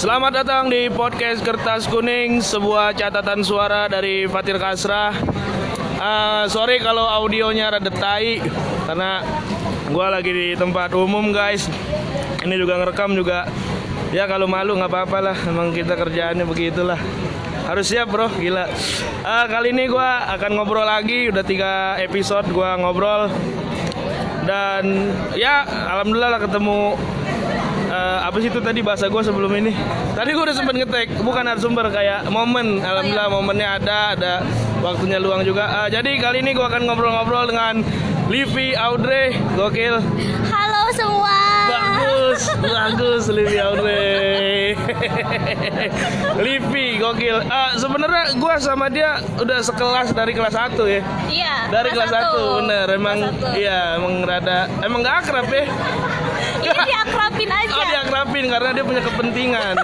Selamat datang di podcast Kertas Kuning, sebuah catatan suara dari Fatir Kasrah. Ah, sorry kalau audionya rada tai karena gua lagi di tempat umum guys. Ini juga ngerekam juga. Ya kalau malu nggak apa-apa lah, emang kita kerjaannya begitulah. Harus siap bro, gila. Ah, kali ini gua akan ngobrol lagi, udah tiga episode gua ngobrol dan ya alhamdulillah lah ketemu eh, apa sih itu tadi bahasa gue sebelum ini. Tadi gue udah sempet ngetek bukan sumber kayak momen. Alhamdulillah momennya ada ada waktunya luang juga. Eh, jadi kali ini gue akan ngobrol-ngobrol dengan Livi Audrey. Gokil. Halo semua. bagus bagus Livi Audrey. Livi gokil. Eh, sebenarnya gue sama dia udah sekelas dari kelas 1 ya? Iya. dari kelas 1 bener. Emang satu. iya emang rada emang gak akrab ya Ini diakrabin aja. Oh diakrabin karena dia punya kepentingan.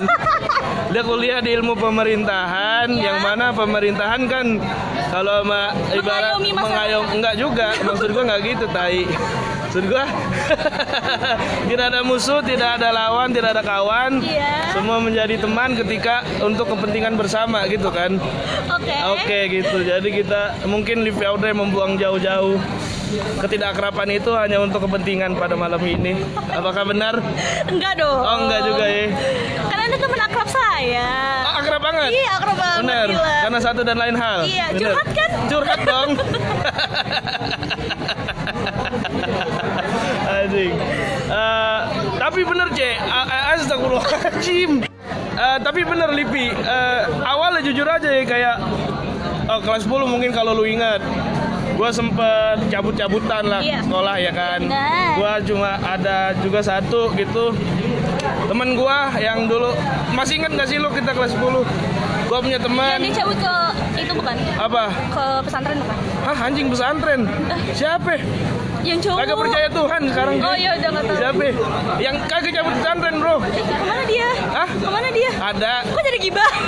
dia kuliah di ilmu pemerintahan, Ya. yang mana pemerintahan kan kalau sama ibarat Mengayomi mengayom enggak juga. Maksud gua enggak gitu, tai. Maksud gua tidak ada musuh, tidak ada lawan, tidak ada kawan. Iya. Semua menjadi teman ketika untuk kepentingan bersama gitu kan. Oke. Oke gitu. Jadi kita mungkin Livi Audrey membuang jauh-jauh ketidakrapan itu hanya untuk kepentingan pada malam ini. Apakah benar? Enggak dong. Oh enggak juga ya. Karena anda teman akrab saya. Oh, akrab banget. Iya, akrab banget. Benar. Gila. Karena satu dan lain hal. Iya, Benar. curhat kan? Curhat dong. Anjing. Eh, tapi bener, C. A- a- Astagfirullahaladzim. Eh, tapi bener, Lipi. Eh, awalnya jujur aja ya kayak oh, kelas 10 mungkin kalau lu ingat. Gua sempet cabut-cabutan lah Iya. sekolah ya kan. Benar. Gua cuma ada juga satu gitu temen gua yang dulu masih ingat gak sih lu kita kelas 10 gua punya Yang teman dia cabut ke itu bukan? apa Ke pesantren bukan? hah anjing pesantren siapa Yang cowok. kagak percaya Tuhan sekarang Oh iya udah nggak tahu. siapa yang kagak cabut pesantren bro Ke mana dia? Hah? Ke mana dia? ada Kok jadi gibah?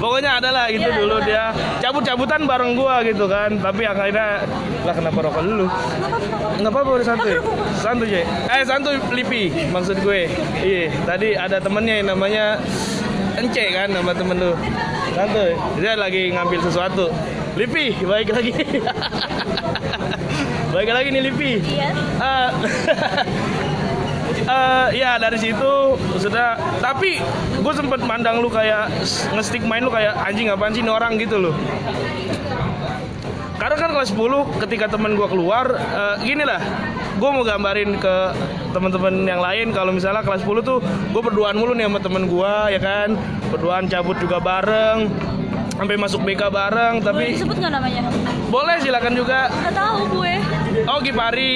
pokoknya ada lah gitu Iya, dulu iya. dia cabut-cabutan bareng gua gitu kan tapi akhirnya lah kenapa rokok dulu nggak apa-apa udah santuy santuy eh santuy lipi maksud gue iya tadi ada temennya yang namanya Ence kan nama temen lu santuy dia lagi ngambil sesuatu lipi baik lagi. Baik lagi nih lipi. Iya. Eh, eh, ya dari situ sudah tapi gue sempet mandang lu kayak ngestik main lu kayak anjing apaan sih ini orang? gitu loh. Karena kan kelas 10 ketika temen gue keluar eh, gini lah gue mau gambarin ke teman-teman yang lain. Kalau misalnya kelas 10 tuh gue berduaan mulu nih sama temen gue ya kan? Berduaan cabut juga bareng sampai masuk BK bareng Boleh tapi disebut nggak namanya? boleh silakan juga Nggak tahu gue. oh Gipari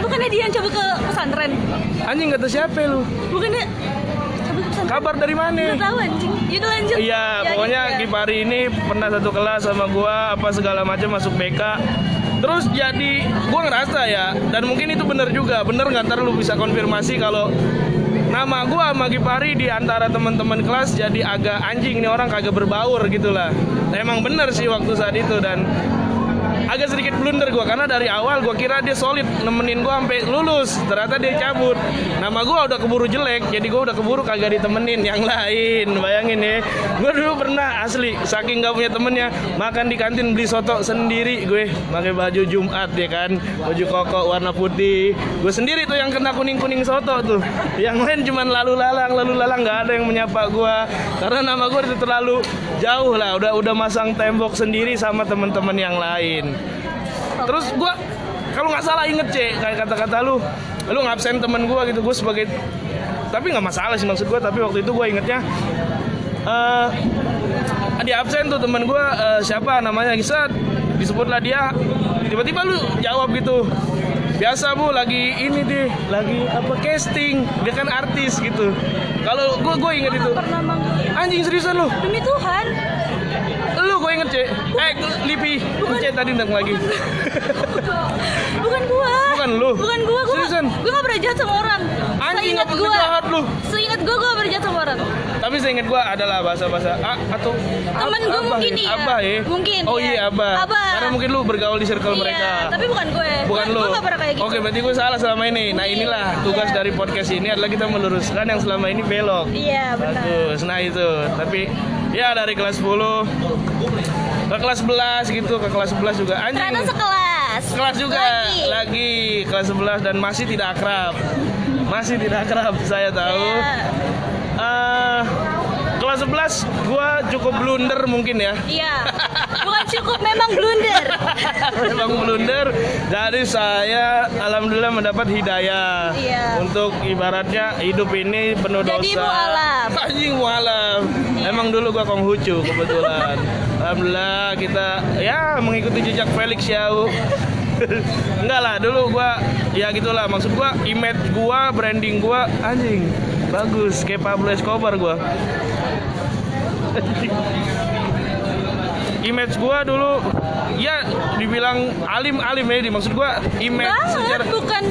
Bukannya dia yang cabut ke pesantren? anjing kata siapa lu Bukannya cabut ke pesantren? kabar dari mana Nggak tahu anjing. Yaudah lanjut. Iya, Ya, pokoknya gitu ya. Gipari ini pernah satu kelas sama gua apa segala macam masuk BK. Terus jadi gua ngerasa ya dan mungkin itu bener juga. Bener nggak ntar lu bisa konfirmasi kalau nama gua sama Gipari di antara teman-teman kelas jadi agak anjing nih orang kagak berbaur gitulah. Emang bener sih waktu saat itu dan agak sedikit blunder gua karena dari awal gua kira dia solid nemenin gua sampai lulus. Ternyata dia cabut. Nama gua udah keburu jelek jadi gua udah keburu kagak ditemenin yang lain. Bayangin ya gua dulu pernah asli saking gak punya temennya makan di kantin beli soto sendiri gue. Pakai baju Jumat ya kan? Baju koko warna putih. Gue sendiri tuh yang kena kuning kuning soto tuh. Yang lain cuman lalu lalang lalu lalang nggak ada yang menyapa gua. Karena nama gua itu terlalu jauh lah udah udah masang tembok sendiri sama teman-teman yang lain Terus gua kalau nggak salah inget cek kayak kata-kata lu, lu ngabsen temen gua gitu gue sebagai tapi nggak masalah sih maksud gua tapi waktu itu gua ingetnya eh di absen tuh temen gua eh, siapa namanya Gisat disebutlah dia tiba-tiba lu jawab gitu biasa bu lagi ini deh lagi apa casting dia kan artis gitu. Kalau gua gua inget itu. anjing seriusan lu? Demi Tuhan. Gue inget cek eh Lipi cek tadi datang lagi Bukan gua. bukan lu. Bukan gua, gua Seriusan? Gua gak pernah jahat sama orang Anjing apa gua jahat lu? Seingat gua, gua gak pernah jahat sama orang Tapi seingat gua adalah bahasa-bahasa A atau Temen gua mungkin ya? iya. Abah ya? Mungkin, Oh iya. iya Abah. Abah. Karena mungkin lu bergaul di circle Iya, mereka. tapi bukan gue Bukan lu. Gua gak pernah kayak gitu Oke, berarti gue salah selama ini. Nah, inilah tugas iya. dari podcast ini adalah kita meluruskan yang selama ini belok. Iya, benar Bagus. Nah, itu. Tapi ya dari kelas 10 ke kelas 11 gitu, ke kelas 11 juga anjing. Ternyata sekelas kelas juga Lagi lagi kelas 11 dan masih tidak akrab. Masih tidak akrab, saya tahu. Iya. Eh, kelas 11 gua cukup blunder mungkin ya. Iya Bukan cukup, memang blunder Memang blunder. Jadi saya alhamdulillah mendapat hidayah Iya. untuk ibaratnya hidup ini penuh dosa. Jadi mualaf. Anjing mualaf. Emang dulu gua konghucu kebetulan. alhamdulillah kita ya mengikuti jejak Felix Yau. Enggak lah, dulu gua ya gitulah maksud gua image gua, branding gua anjing bagus kayak Pablo Escobar gua. Image gua dulu ya dibilang alim alim ya di maksud gua image Banget, secara bukan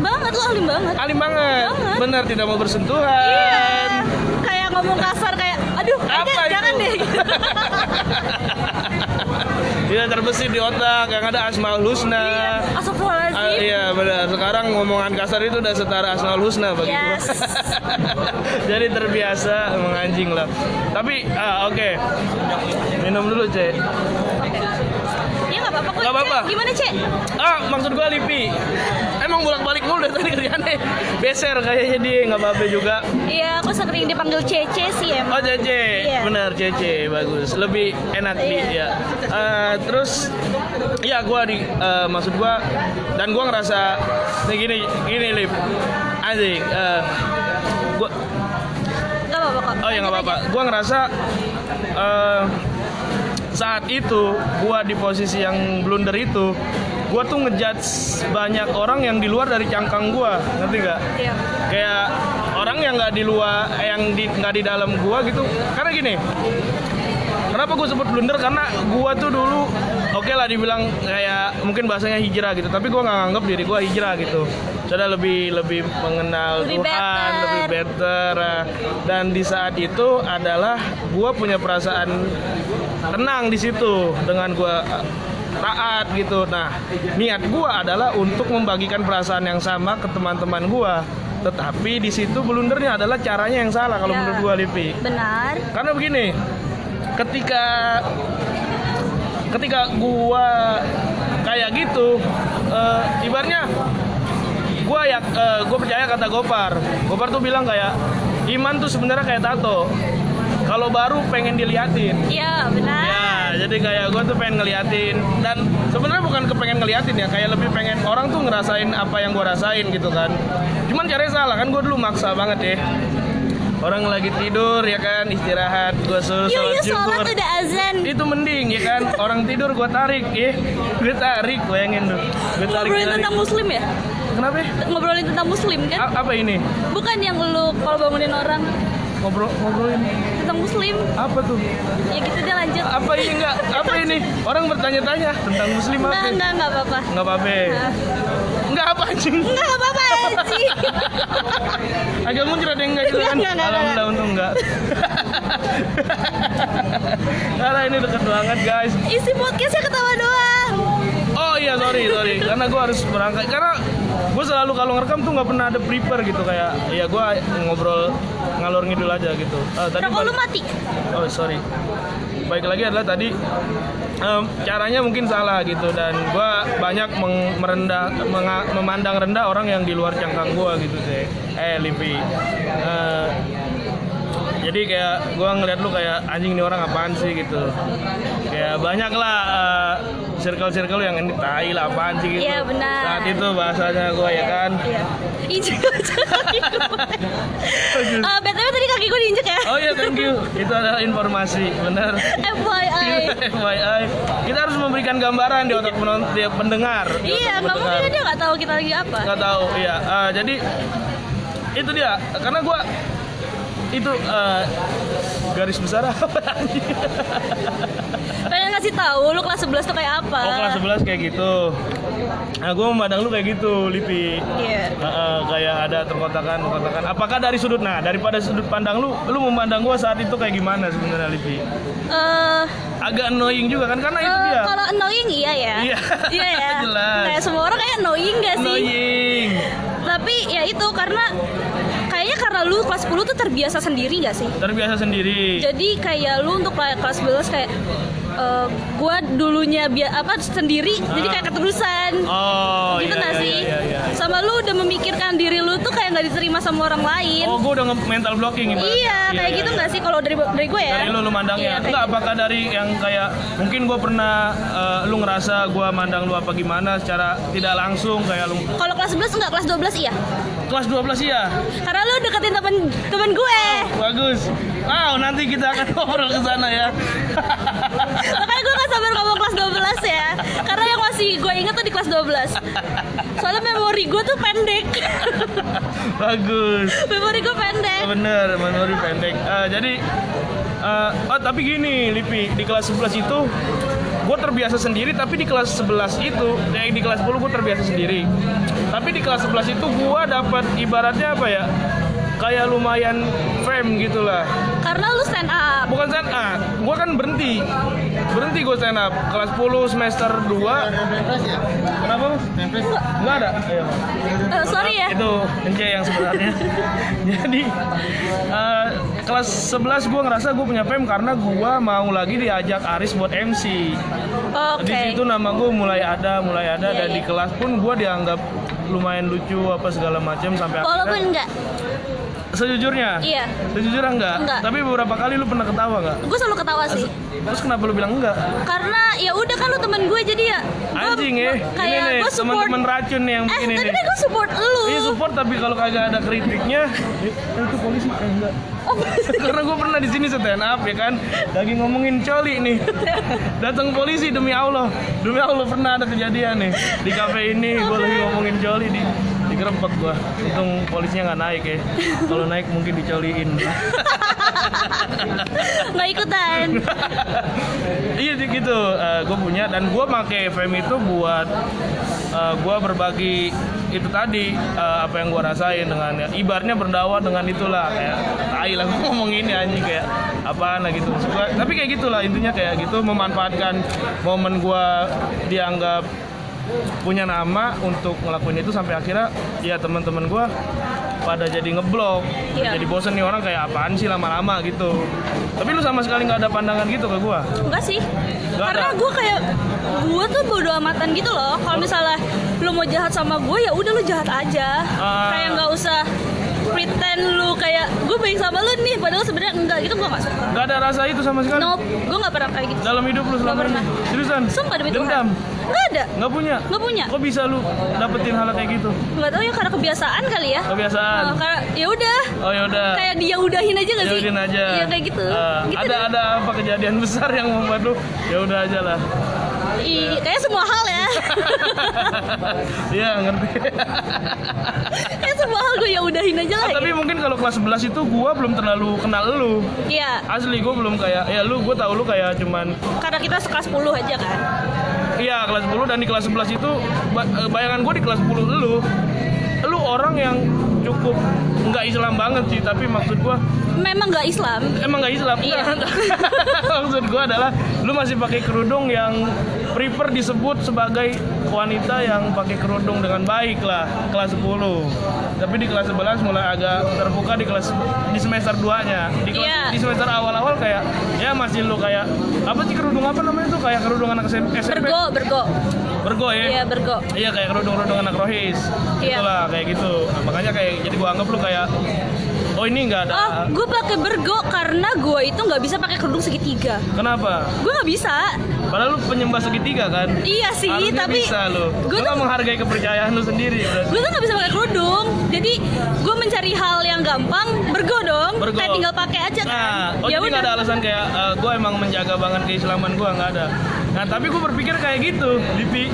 Banget, lo alim banget. Alim banget. Banget. benar tidak mau bersentuhan. Iya Kayak ngomong kasar kayak Aduh, Apa jangan deh. gitu. tidak terbesit di otak yang ada Asmaul Husna. Ah, Astagfirullahaladzim. Iya benar. Sekarang ngomongan kasar itu udah setara Asmaul Husna bagi. Yes. Jadi terbiasa menganjing lah. Tapi ah, oke. Minum dulu cek. Iya apa-apa kok Nggak apa-apa. Gimana Cek? ah maksud gua Lipi emang bolak balik mulu dari tadi kerjaannya beser kayaknya dia nggak apa-apa juga Iya, aku sering dipanggil Cece sih emang Oh Cece, Iya. benar Cece, bagus. Lebih enak di Iya. ya. Eh, terus, ya gua di, eh, maksud gua dan gua ngerasa nih gini, gini lip, anjing. eh, gua, Gak apa-apa kok oh ya nggak apa-apa. aja. Gua ngerasa eh, saat itu gua di posisi yang blunder itu, gua tuh ngejudge banyak orang yang di luar dari cangkang gua, ngerti nggak? Iya kayak orang yang nggak di luar eh, yang di nggak di dalam gua gitu karena gini kenapa gue sebut blunder karena gua tuh dulu oke lah dibilang kayak mungkin bahasanya hijrah gitu tapi gua nggak nganggap diri gua hijrah gitu sudah lebih lebih mengenal Lebih Tuhan better. lebih better eh. dan di saat itu adalah gua punya perasaan tenang di situ dengan gua eh, taat gitu. Nah, niat gua adalah untuk membagikan perasaan yang sama ke teman-teman gua. Tetapi di situ blundernya adalah caranya yang salah kalau Ya. menurut gua Lipi. Benar Karena begini, ketika ketika gua kayak gitu, eh, ibaratnya gua ya eh, gua percaya kata Gopar. Gopar tuh bilang kayak iman tuh sebenarnya kayak tato. Kalau baru pengen diliatin. Iya, benar Ya, jadi kayak gue tuh pengen ngeliatin dan sebenarnya bukan kepengen ngeliatin ya, kayak lebih pengen orang tuh ngerasain apa yang gue rasain gitu kan. Cuman caranya salah kan gue dulu maksa banget ya. Orang lagi tidur ya kan istirahat, gue suruh Yuk, sholat yuk, syukur. sholat udah azan Itu mending ya kan, orang tidur gue tarik ya, gue tarik, bayangin tuh, gue tarik Ngobrolin tentang muslim ya? Kenapa? ya? Ngobrolin tentang muslim kan? A- apa ini? Bukan yang lu kalau bangunin orang Ngobrol ngobrolin tentang muslim apa tuh? Ya gitu deh lanjut Apa ini enggak? Apa ini? Orang bertanya-tanya tentang muslim Enggak, apa? enggak, enggak apa-apa Enggak apa-apa. Enggak apa anjing. Enggak, enggak apa-apa Ci. Agak muncrat ya enggak gitu kan? Enggak, enggak, enggak, Alhamdulillah untung enggak. Karena ini dekat banget guys. Isi podcastnya ketawa doang Oh iya sorry sorry karena gue harus berangkat karena gue selalu kalau ngerekam tuh nggak pernah ada prepare gitu kayak ya gue ngobrol ngalor ngidul aja gitu. Ah, tadi Rokok lu mati Oh sorry. Baik lagi adalah tadi em, caranya mungkin salah gitu dan gua banyak meng- merendah menga- memandang rendah orang yang di luar cangkang gua gitu sih. Eh Livi. Eh, jadi kayak gua ngeliat lu kayak anjing ini orang apaan sih gitu. Kayak banyak lah eh, circle-circle yang ini tai lah apaan sih gitu. Iya, benar. Saat itu bahasanya gua ya kan. Iya Injek kaki gue Ah, BTW tadi kaki gue diinjek ya Oh iya thank you. Itu adalah informasi benar. FYI FYI, kita harus memberikan gambaran di otak penonton, di pendengar. di Iya, nggak mungkin dia nggak tahu kita lagi apa Nggak tahu, iya. Ah, jadi itu dia, karena gua itu eh, garis besar apa? pengen ngasih tahu lu kelas 11 tuh kayak apa Oh kelas 11 kayak gitu. Nah gue memandang lu kayak gitu, Lipi. iya Heeh, kayak ada terkotakan, terkotakan. Apakah dari sudut nah daripada sudut pandang lu, lu memandang gua saat itu kayak gimana sebenarnya, Lipi? Eh, Agak annoying juga kan karena itu eh, dia. kalau annoying iya ya Iya. iya ya Jelas. kayak semua orang kayak annoying gak sih Annoying. tapi ya itu karena kayaknya karena lu kelas 10 tuh terbiasa sendiri gak sih Terbiasa sendiri. jadi kayak lu untuk kayak kelas 11 kayak eh, gua dulunya bia apa sendiri jadi Ah. kayak keterusan Oh, gitu iya, gak iya, sih iya, iya. sama lu udah memikirkan diri lu tuh kayak nggak diterima sama orang lain Oh, gue udah mental blocking ibaratnya. iya kayak gitu nggak sih kalau dari dari gue ya Dari lu lu mandangnya. Iya, Enggak gitu. apakah dari yang kayak mungkin gue pernah eh, lu ngerasa gue mandang lu apa gimana secara tidak langsung kayak lu kalau kelas 11 enggak kelas 12 iya kelas 12 iya. karena lu deketin temen temen gue Bagus. Wow, nanti kita akan ngobrol ke sana ya. makanya gue gak sabar ngomong kelas 12 ya karena yang masih gue inget tuh di kelas 12 soalnya memori gue tuh pendek Bagus. memori gue pendek Oh, bener, memori pendek. Eh, jadi, eh, oh tapi gini, Lipi, di kelas 11 itu gue terbiasa sendiri, tapi di kelas 11 itu, ya di kelas 10 gue terbiasa sendiri. Tapi di kelas 11 itu gue dapat ibaratnya apa ya? Kayak lumayan fame gitu lah. karena lu stand up Bukan stand up, gue kan berhenti. Berhenti gue stand up. Kelas 10 semester 2. Kenapa? Mas? Enggak ada. Ayo. Eh, sorry ya itu Ence yang sebenarnya jadi eh, kelas 11 gue ngerasa gue punya fame karena gue mau lagi diajak Aris buat MC oke di situ nama gue mulai ada mulai ada Iya, dan di iya. kelas pun gue dianggap lumayan lucu apa segala macam sampai walaupun akhirnya enggak sejujurnya? Iya. Sejujurnya enggak. Enggak. tapi beberapa kali lu pernah ketawa nggak gue selalu ketawa sih. Terus kenapa lu bilang enggak? Karena ya udah kan lu temen gue jadi ya gua- anjing ya gua- ini kayak nih gue support. teman-teman racun nih yang eh begini nih. kan gue support lu. Iya support tapi kalau kagak ada kritiknya, eh, itu polisi eh, enggak. oh, Karena gue pernah di sini stand up ya kan, lagi ngomongin coli nih, datang polisi demi Allah, demi Allah pernah ada kejadian nih di kafe ini, gue lagi ngomongin coli di digerebek gue, untung polisinya nggak naik ya, kalau naik mungkin dicoliin. nggak ikutan. Iya gitu, gue punya. Dan gue pakai fame itu buat gue berbagi itu tadi eh, apa yang gue rasain dengan ya, ibaratnya berdakwah dengan itulah kayak tai lah gua ngomong ini anjing kayak apaan lah gitu. Suka- tapi kayak gitulah intinya kayak gitu memanfaatkan momen gue dianggap punya nama untuk ngelakuin itu sampai akhirnya ya teman-teman gue pada jadi ngeblok. Iya. jadi bosen nih orang kayak apaan sih lama-lama? gitu. Tapi lu sama sekali nggak ada pandangan gitu ke gue enggak sih. Nggak karena gue kayak gue tuh bodo amatan gitu loh. Kalau misalnya lu mau jahat sama gue ya udah lu jahat aja. Ah. kayak nggak usah pretend lu kayak gue baik sama lu nih padahal sebenarnya enggak gitu gue nggak suka. Nggak ada rasa itu sama sekali. Nope gue nggak pernah kayak gitu. Dalam hidup lu selama ini. seriusan? Sumpah demi Tuhan. Dendam? Nggak ada. Nggak punya? Nggak punya. Kok bisa lu dapetin hal kayak gitu? Nggak tahu ya karena kebiasaan kali ya. Kebiasaan. Oh, karena ya udah. Oh ya udah. Kayak dia udahin aja gak sih? Yaudahin aja. Iya kayak gitu. Ah, gitu ada deh. ada apa kejadian besar yang membuat lu? Ya udah aja lah Ih, kayak semua hal ya. Iya ngerti. Kayak semua hal gue ya udahin aja lah Ah, tapi gitu. mungkin kalau kelas 11 itu gua belum terlalu kenal lu. Iya. Asli gua belum kayak ya lu gua tahu lu kayak cuman karena kita sekelas 10 aja kan. Iya kelas 10 dan di kelas 11 itu eh, bayangan gue di kelas 10 lu. Lu orang yang cukup nggak Islam banget sih tapi maksud gue memang nggak Islam. Emang nggak Islam? Iya. maksud gue adalah lu masih pakai kerudung yang prefer disebut sebagai wanita yang pakai kerudung dengan baik lah kelas 10 tapi di kelas 11 mulai agak terbuka di kelas di semester 2 nya di, kelas- Iya. di semester awal-awal kayak ya masih lu kayak apa sih kerudung apa namanya tuh? Kayak kerudung anak SMP bergo bergo. Bergo ya? Iya bergo. Iya kayak kerudung-kerudung anak rohis. Iya. Itulah kayak gitu. Nah, Makanya kayak jadi gua anggap lu kayak Oh ini nggak ada oh gue pakai bergo karena gue itu nggak bisa pakai kerudung segitiga Kenapa? gue nggak bisa Padahal lu penyembah segitiga kan iya sih Harusnya tapi bisa lu gue tuh menghargai kepercayaan lu sendiri berarti. gue tuh nggak bisa pakai kerudung jadi gue mencari hal yang gampang bergo dong Bergo. kayak tinggal pakai aja kan Nah, oh ya nggak ada udah alasan kayak eh, gua emang menjaga banget keislaman gua nggak ada. Nah tapi gua berpikir kayak gitu, Lipi.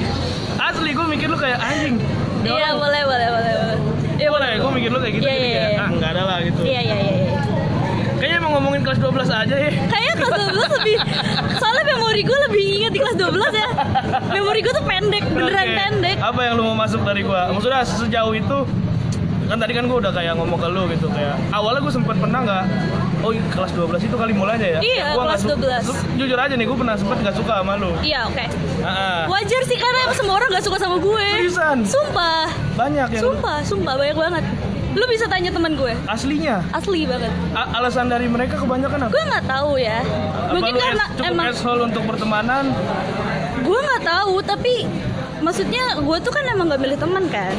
Asli gua mikir lu kayak anjing. Iya boleh boleh boleh boleh Iya boleh, gua mikir lu kayak gitu, Iya, jadi iya, kayak iya. ah nggak ada lah gitu. iya iya iya iya. Kayaknya emang ngomongin kelas 12 aja ya. Kayaknya kelas 12 lebih Soalnya memori gue lebih ingat di kelas 12 ya Memori gue tuh pendek, beneran pendek Apa yang lu mau masuk dari gua? Maksudnya sejauh itu kan tadi kan gua udah kayak ngomong ke lu gitu kayak awalnya gua sempet pernah nggak oh i- kelas 12 itu kali mulainya ya? Iya, Gua kelas su- 12. su- jujur aja nih gua pernah sempet nggak suka sama lu. Iya oke. Heeh. Wajar sih karena emang semua orang gak suka sama gue. Seriusan? Sumpah. Banyak yang Sumpah, sumpah banyak banget. Lu bisa tanya teman gue? Aslinya? Asli banget. A- alasan dari mereka kebanyakan apa? Gue nggak tahu ya. Apa Mungkin lu karena es- cukup emang asshole untuk pertemanan? Gue nggak tahu tapi Maksudnya gue tuh kan emang gak milih teman kan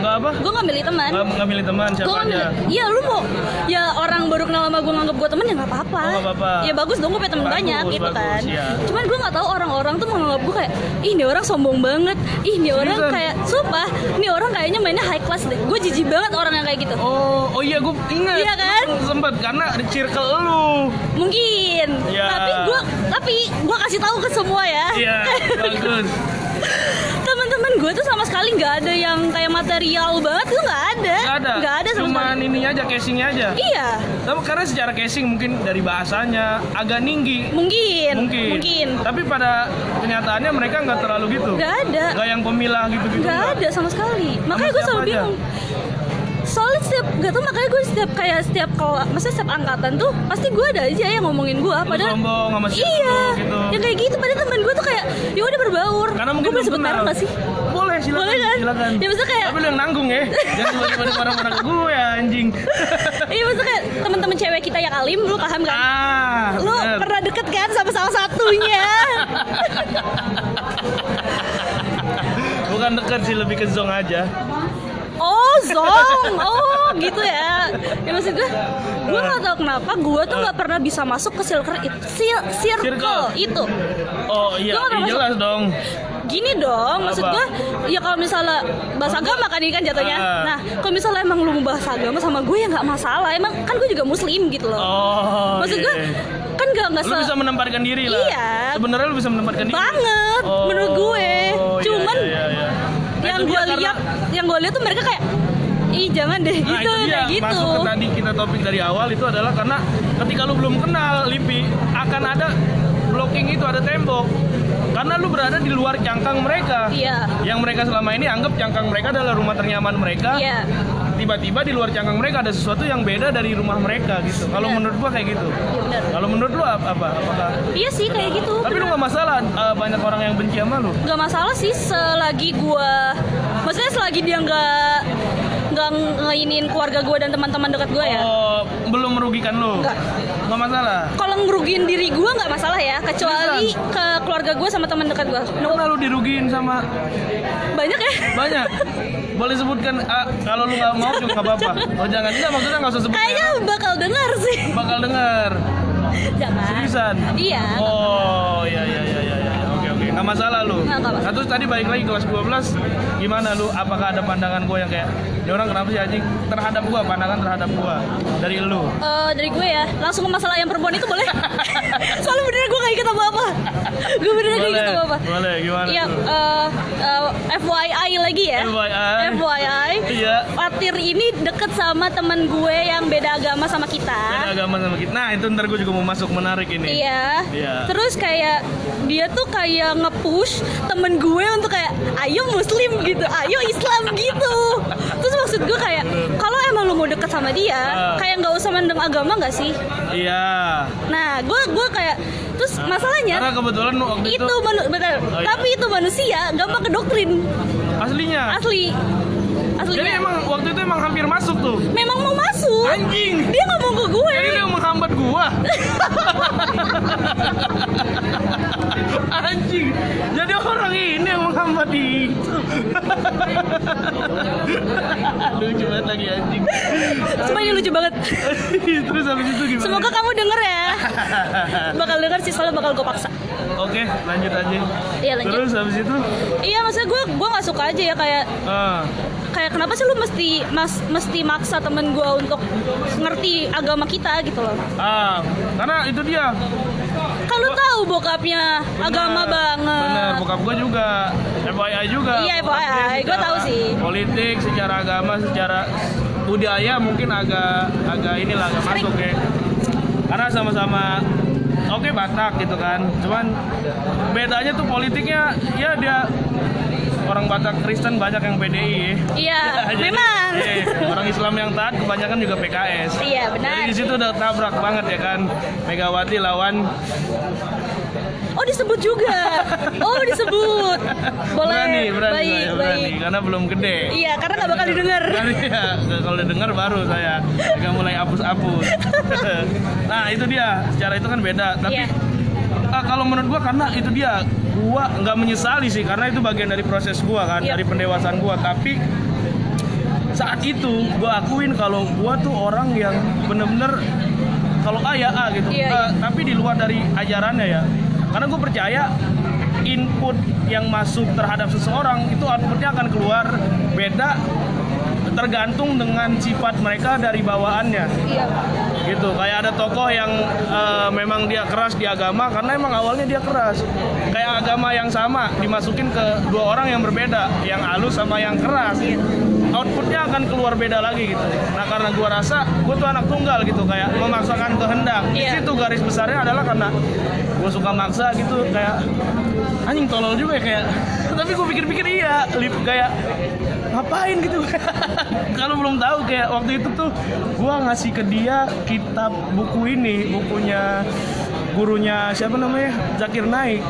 nggak apa? Gue gak milih teman. Nggak nggak milih teman gue siapa nggak aja? Iya lu mau ya orang baru kenal sama gue nganggap gue temen ya nggak apa-apa. Oh, apa-apa. ya bagus dong gue punya temen Bagus, banyak gitu bagus, kan. iya. cuman gue nggak tahu orang-orang tuh menganggap gue kayak ih ini orang sombong banget. Ih ini orang Seriusan? kayak sumpah ini orang kayaknya mainnya high class deh. Gue jijik banget orang yang kayak gitu. Oh oh iya gua ingat. Iya kan? Lu sempet karena di circle lu. Mungkin. Iya. tapi gue tapi gue kasih tahu ke semua ya. Iya bagus teman-teman gue tuh sama sekali nggak ada yang kayak material banget tuh nggak ada. Nggak ada. Nggak ada sama cuman sekali. ininya aja casingnya aja. Iya. Tapi karena secara casing mungkin dari bahasanya agak tinggi mungkin mungkin. mungkin. Tapi pada kenyataannya mereka nggak terlalu gitu. nggak ada. Nggak yang pemilah gitu-gitu. nggak ada sama sekali. Makanya gue siapa selalu aja? bingung. Soalnya setiap gak tau makanya gue setiap kayak setiap kalau maksudnya setiap angkatan tuh pasti gue ada aja yang ngomongin gue. Padahal sombong sama si iya. gitu. yang kayak gitu padahal temen gue tuh kayak ya udah berbaur. Karena gue mungkin boleh belum sebut merek gak sih silakan. Boleh kan? Silakan. Ya, maksudnya kayak- Tapi lu yang nanggung ya. Jangan tiba-tiba marah-marah ke gue ya anjing. iya maksudnya kayak teman-teman cewek kita yang alim lu paham kan ah. lu bener. pernah deket kan sama salah satunya Bukan dekat sih lebih ke zong aja. Oh zong, oh gitu ya. Ya maksud gue, gue nggak tahu kenapa gue tuh nggak pernah bisa masuk ke circle itu, circle, Circle. itu. Oh iya, iya masuk. jelas dong. Gini dong, maksud gue, ya kalau misalnya bahasa agama kan ini kan jatuhnya. Ah. Nah, kalau misalnya emang lu mau bahasa agama sama gue ya nggak masalah. Emang kan gue juga muslim gitu loh. Oh. maksud iya. gue, kan nggak nggak Lu bisa menempatkan diri lah. Iya. Sebenarnya lu bisa menempatkan diri. banget Oh, menurut gue. iya, Cuman iya, iya, iya. Nah, yang gue lihat, yang gue lihat tuh mereka kayak, ih jangan deh Nah gitu, itu dia kayak gitu. masuk ke tadi kita topik dari awal itu adalah karena ketika lu belum kenal Lipi akan ada blocking itu ada tembok karena lu berada di luar cangkang mereka Iya. yang mereka selama ini anggap cangkang mereka adalah rumah ternyaman mereka Iya. tiba-tiba di luar cangkang mereka ada sesuatu yang beda dari rumah mereka gitu kalau Benar. menurut gua kayak gitu Iya kalau menurut lu apa, apa apakah Iya sih kayak gitu. tapi lu nggak masalah eh, banyak orang yang benci sama lu Gak masalah sih selagi gua, maksudnya selagi dia nggak nggak ngeinin keluarga gua dan teman-teman dekat gua ya. oh belum merugikan lu Nggak. nggak masalah Kalau ngerugiin diri gua nggak masalah ya, kecuali ke keluarga gua sama teman dekat gua. No, Pernah lu dirugiin sama banyak ya. banyak boleh sebutkan ah, kalau lu nggak mau juga nggak apa-apa oh jangan enggak maksudnya nggak usah sebut Kayaknya bakal dengar sih. bakal dengar Jangan. seriusan Iya. oh iya iya iya iya iya. oke oke nggak masalah lu Nggak, nggak masalah. nah, terus tadi balik lagi kelas 12 gimana lu apakah ada pandangan gue yang kayak ini orang kenapa sih anjing terhadap gua pandangan terhadap gua dari lu Eh, dari gue ya, langsung ke masalah yang perempuan itu boleh? Soalnya beneran gue gak ikut apa-apa. Gue beneran gak ikut apa-apa. boleh gimana Iya, tuh eh, eh, FYI lagi ya. FYI. FYI. Iya. Fatir ini deket sama temen gue yang beda agama sama beda kita. agama sama kita nah itu ntar gue juga mau masuk menarik ini Iya. Iya. Terus kayak dia tuh kayak nge-push temen gue untuk kayak ayo muslim gitu, ayo Islam gitu. Terus maksud gue kayak kalau emang lu mau deket sama dia, Ah. kayak nggak usah mendeng agama nggak sih? iya Nah, gue gue kayak terus masalahnya karena kebetulan waktu itu, itu manu, benar, Oh, iya. tapi itu manusia gampang ke doktrin aslinya asli aslinya. Jadi emang waktu itu emang hampir masuk tuh. memang mau masuk. Anjing. Dia ngomong ke gue. Jadi dia menghambat gua. Anjing. Jadi orang ini itu. Lucu banget lagi anjing. Cuma ini lucu banget. Terus habis itu gimana? Semoga kamu denger ya. Bakal denger sih soalnya bakal gue paksa. Oke, lanjut aja. Iya, lanjut. Terus habis itu Iya maksudnya gue gue nggak suka aja ya kayak ah, kayak kenapa sih lu mesti mas mesti maksa temen gue untuk ngerti agama kita gitu loh. ah, karena itu dia. Kan lu tahu bokapnya agama banget. Bener, bokap gua juga. FYI juga. Iya, FYI, gua tahu sih. Politik, secara agama, secara budaya mungkin agak agak inilah agak masuk ya. karena sama-sama oke Batak gitu kan cuman bedanya tuh politiknya ya dia orang Batak Kristen banyak yang PDI Iya, Jadi, memang. eh, orang Islam yang taat kebanyakan juga PKS Iya, benar. jadi di situ udah tabrak banget ya kan Megawati lawan Oh disebut juga. Oh disebut. Boleh. berani berani baik, saya berani baik. karena belum gede Iya, karena nggak bakal didengar. Kan ya, kalau didengar baru saya agak mulai hapus-hapus. nah itu dia, secara itu kan beda. Tapi Iya. ah, kalau menurut gua karena itu dia, gua nggak menyesali sih karena itu bagian dari proses gua kan, Iya. dari pendewasaan gua. Tapi saat itu gua akuin kalau gua tuh orang yang bener-bener kalau A ya A gitu. Iya, Ah, tapi di luar dari ajarannya ya. Karena gue percaya input yang masuk terhadap seseorang itu outputnya akan keluar beda tergantung dengan sifat mereka dari bawaannya. Iya. gitu kayak ada tokoh yang eh, memang dia keras di agama karena emang awalnya dia keras. Kayak agama yang sama dimasukin ke dua orang yang berbeda yang halus sama yang keras. Outputnya akan keluar beda lagi gitu. Nah karena gua rasa gua tuh anak tunggal gitu kayak memaksakan kehendak di Iya. situ garis besarnya adalah karena gua suka maksa gitu kayak anjing tolol juga ya kayak. Tapi gue pikir-pikir iya lip kayak ngapain gitu? Kalau belum tahu kayak waktu itu tuh gua ngasih ke dia kitab buku ini bukunya gurunya siapa namanya Zakir Naik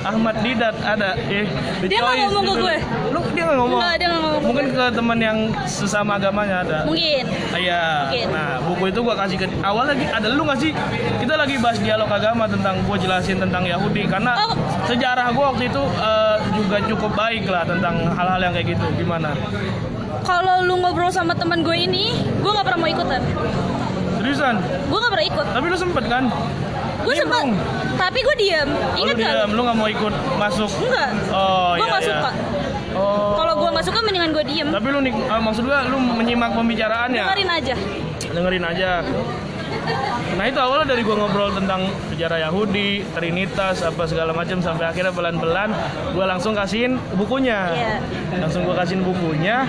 Ahmad Didat ada eh The Dia nggak ngomong ke gitu. gue. lu dia nggak ngomong Nggak, dia nggak ngomong mungkin ke teman yang sesama agamanya ada Mungkin. Iya. Mungkin. Nah, buku itu gua kasih ke awal lagi ada lu nggak sih? Kita lagi bahas dialog agama tentang gua jelasin tentang Yahudi karena Oh. sejarah gua waktu itu eh, juga cukup baik lah tentang hal-hal yang kayak gitu. Gimana? Kalau lu ngobrol sama teman gue ini, gue nggak pernah mau ikutan. Seriusan? Gue nggak pernah ikut. Tapi lu sempet kan? Gue Diem sempat, tapi gue diam. Oh, Ingat nggak? diam, lu nggak mau ikut masuk? Enggak. Oh gue iya. nggak iya. suka. Oh. Kalau gue nggak suka, mendingan gue diem. Tapi lu nik, eh, maksud gua lu menyimak pembicaraannya? Dengerin aja. dengerin aja. Nah itu awalnya dari gua ngobrol tentang sejarah Yahudi, Trinitas, apa segala macam sampai akhirnya pelan-pelan gua langsung kasihin bukunya. Iya. Langsung gua kasihin bukunya.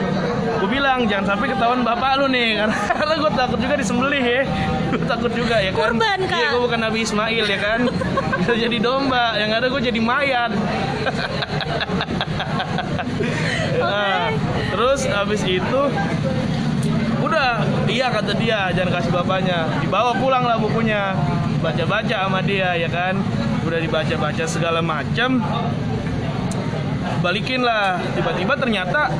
Gua bilang jangan sampai ketahuan bapak lu nih karena, karena gua takut juga disembelih ya. Gua takut juga ya kan. Kurban, Kak. Iya gua bukan Nabi Ismail ya kan. Bisa jadi domba, yang ada gua jadi mayat. Nah, terus habis itu udah iya kata dia jangan kasih bapaknya. Dibawa pulang lah bukunya. Baca-baca sama dia ya kan? Udah dibaca-baca segala macam balikin lah. Tiba-tiba ternyata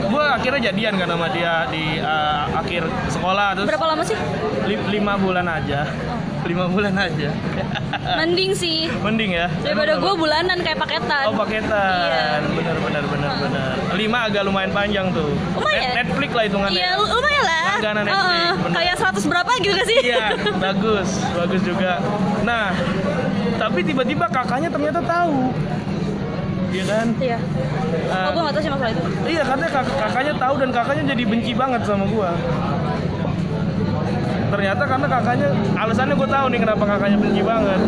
gue akhirnya jadian kan sama dia di uh, akhir sekolah terus Berapa lama sih? li- lima bulan aja lima bulan aja Mending sih. mending ya Daripada gue bulanan kayak paketan. Oh paketan, Iya. bener bener bener bener. Lima agak lumayan panjang tuh. Lumayan. Net- Netflix lah hitungannya. Iya, lu- lumayan lah. Langganan Netflix, bener. kayak 100 berapa gitu gak sih? Iya, bagus, bagus juga. Nah, tapi tiba-tiba kakaknya ternyata tahu. Iya kan? Iya. Ah, Oh, gue gak tau sih masalah itu. Iya, karena kak- kakaknya tahu dan kakaknya jadi benci banget sama gua. Ternyata karena kakaknya, alasannya gue tahu nih kenapa kakaknya benci banget.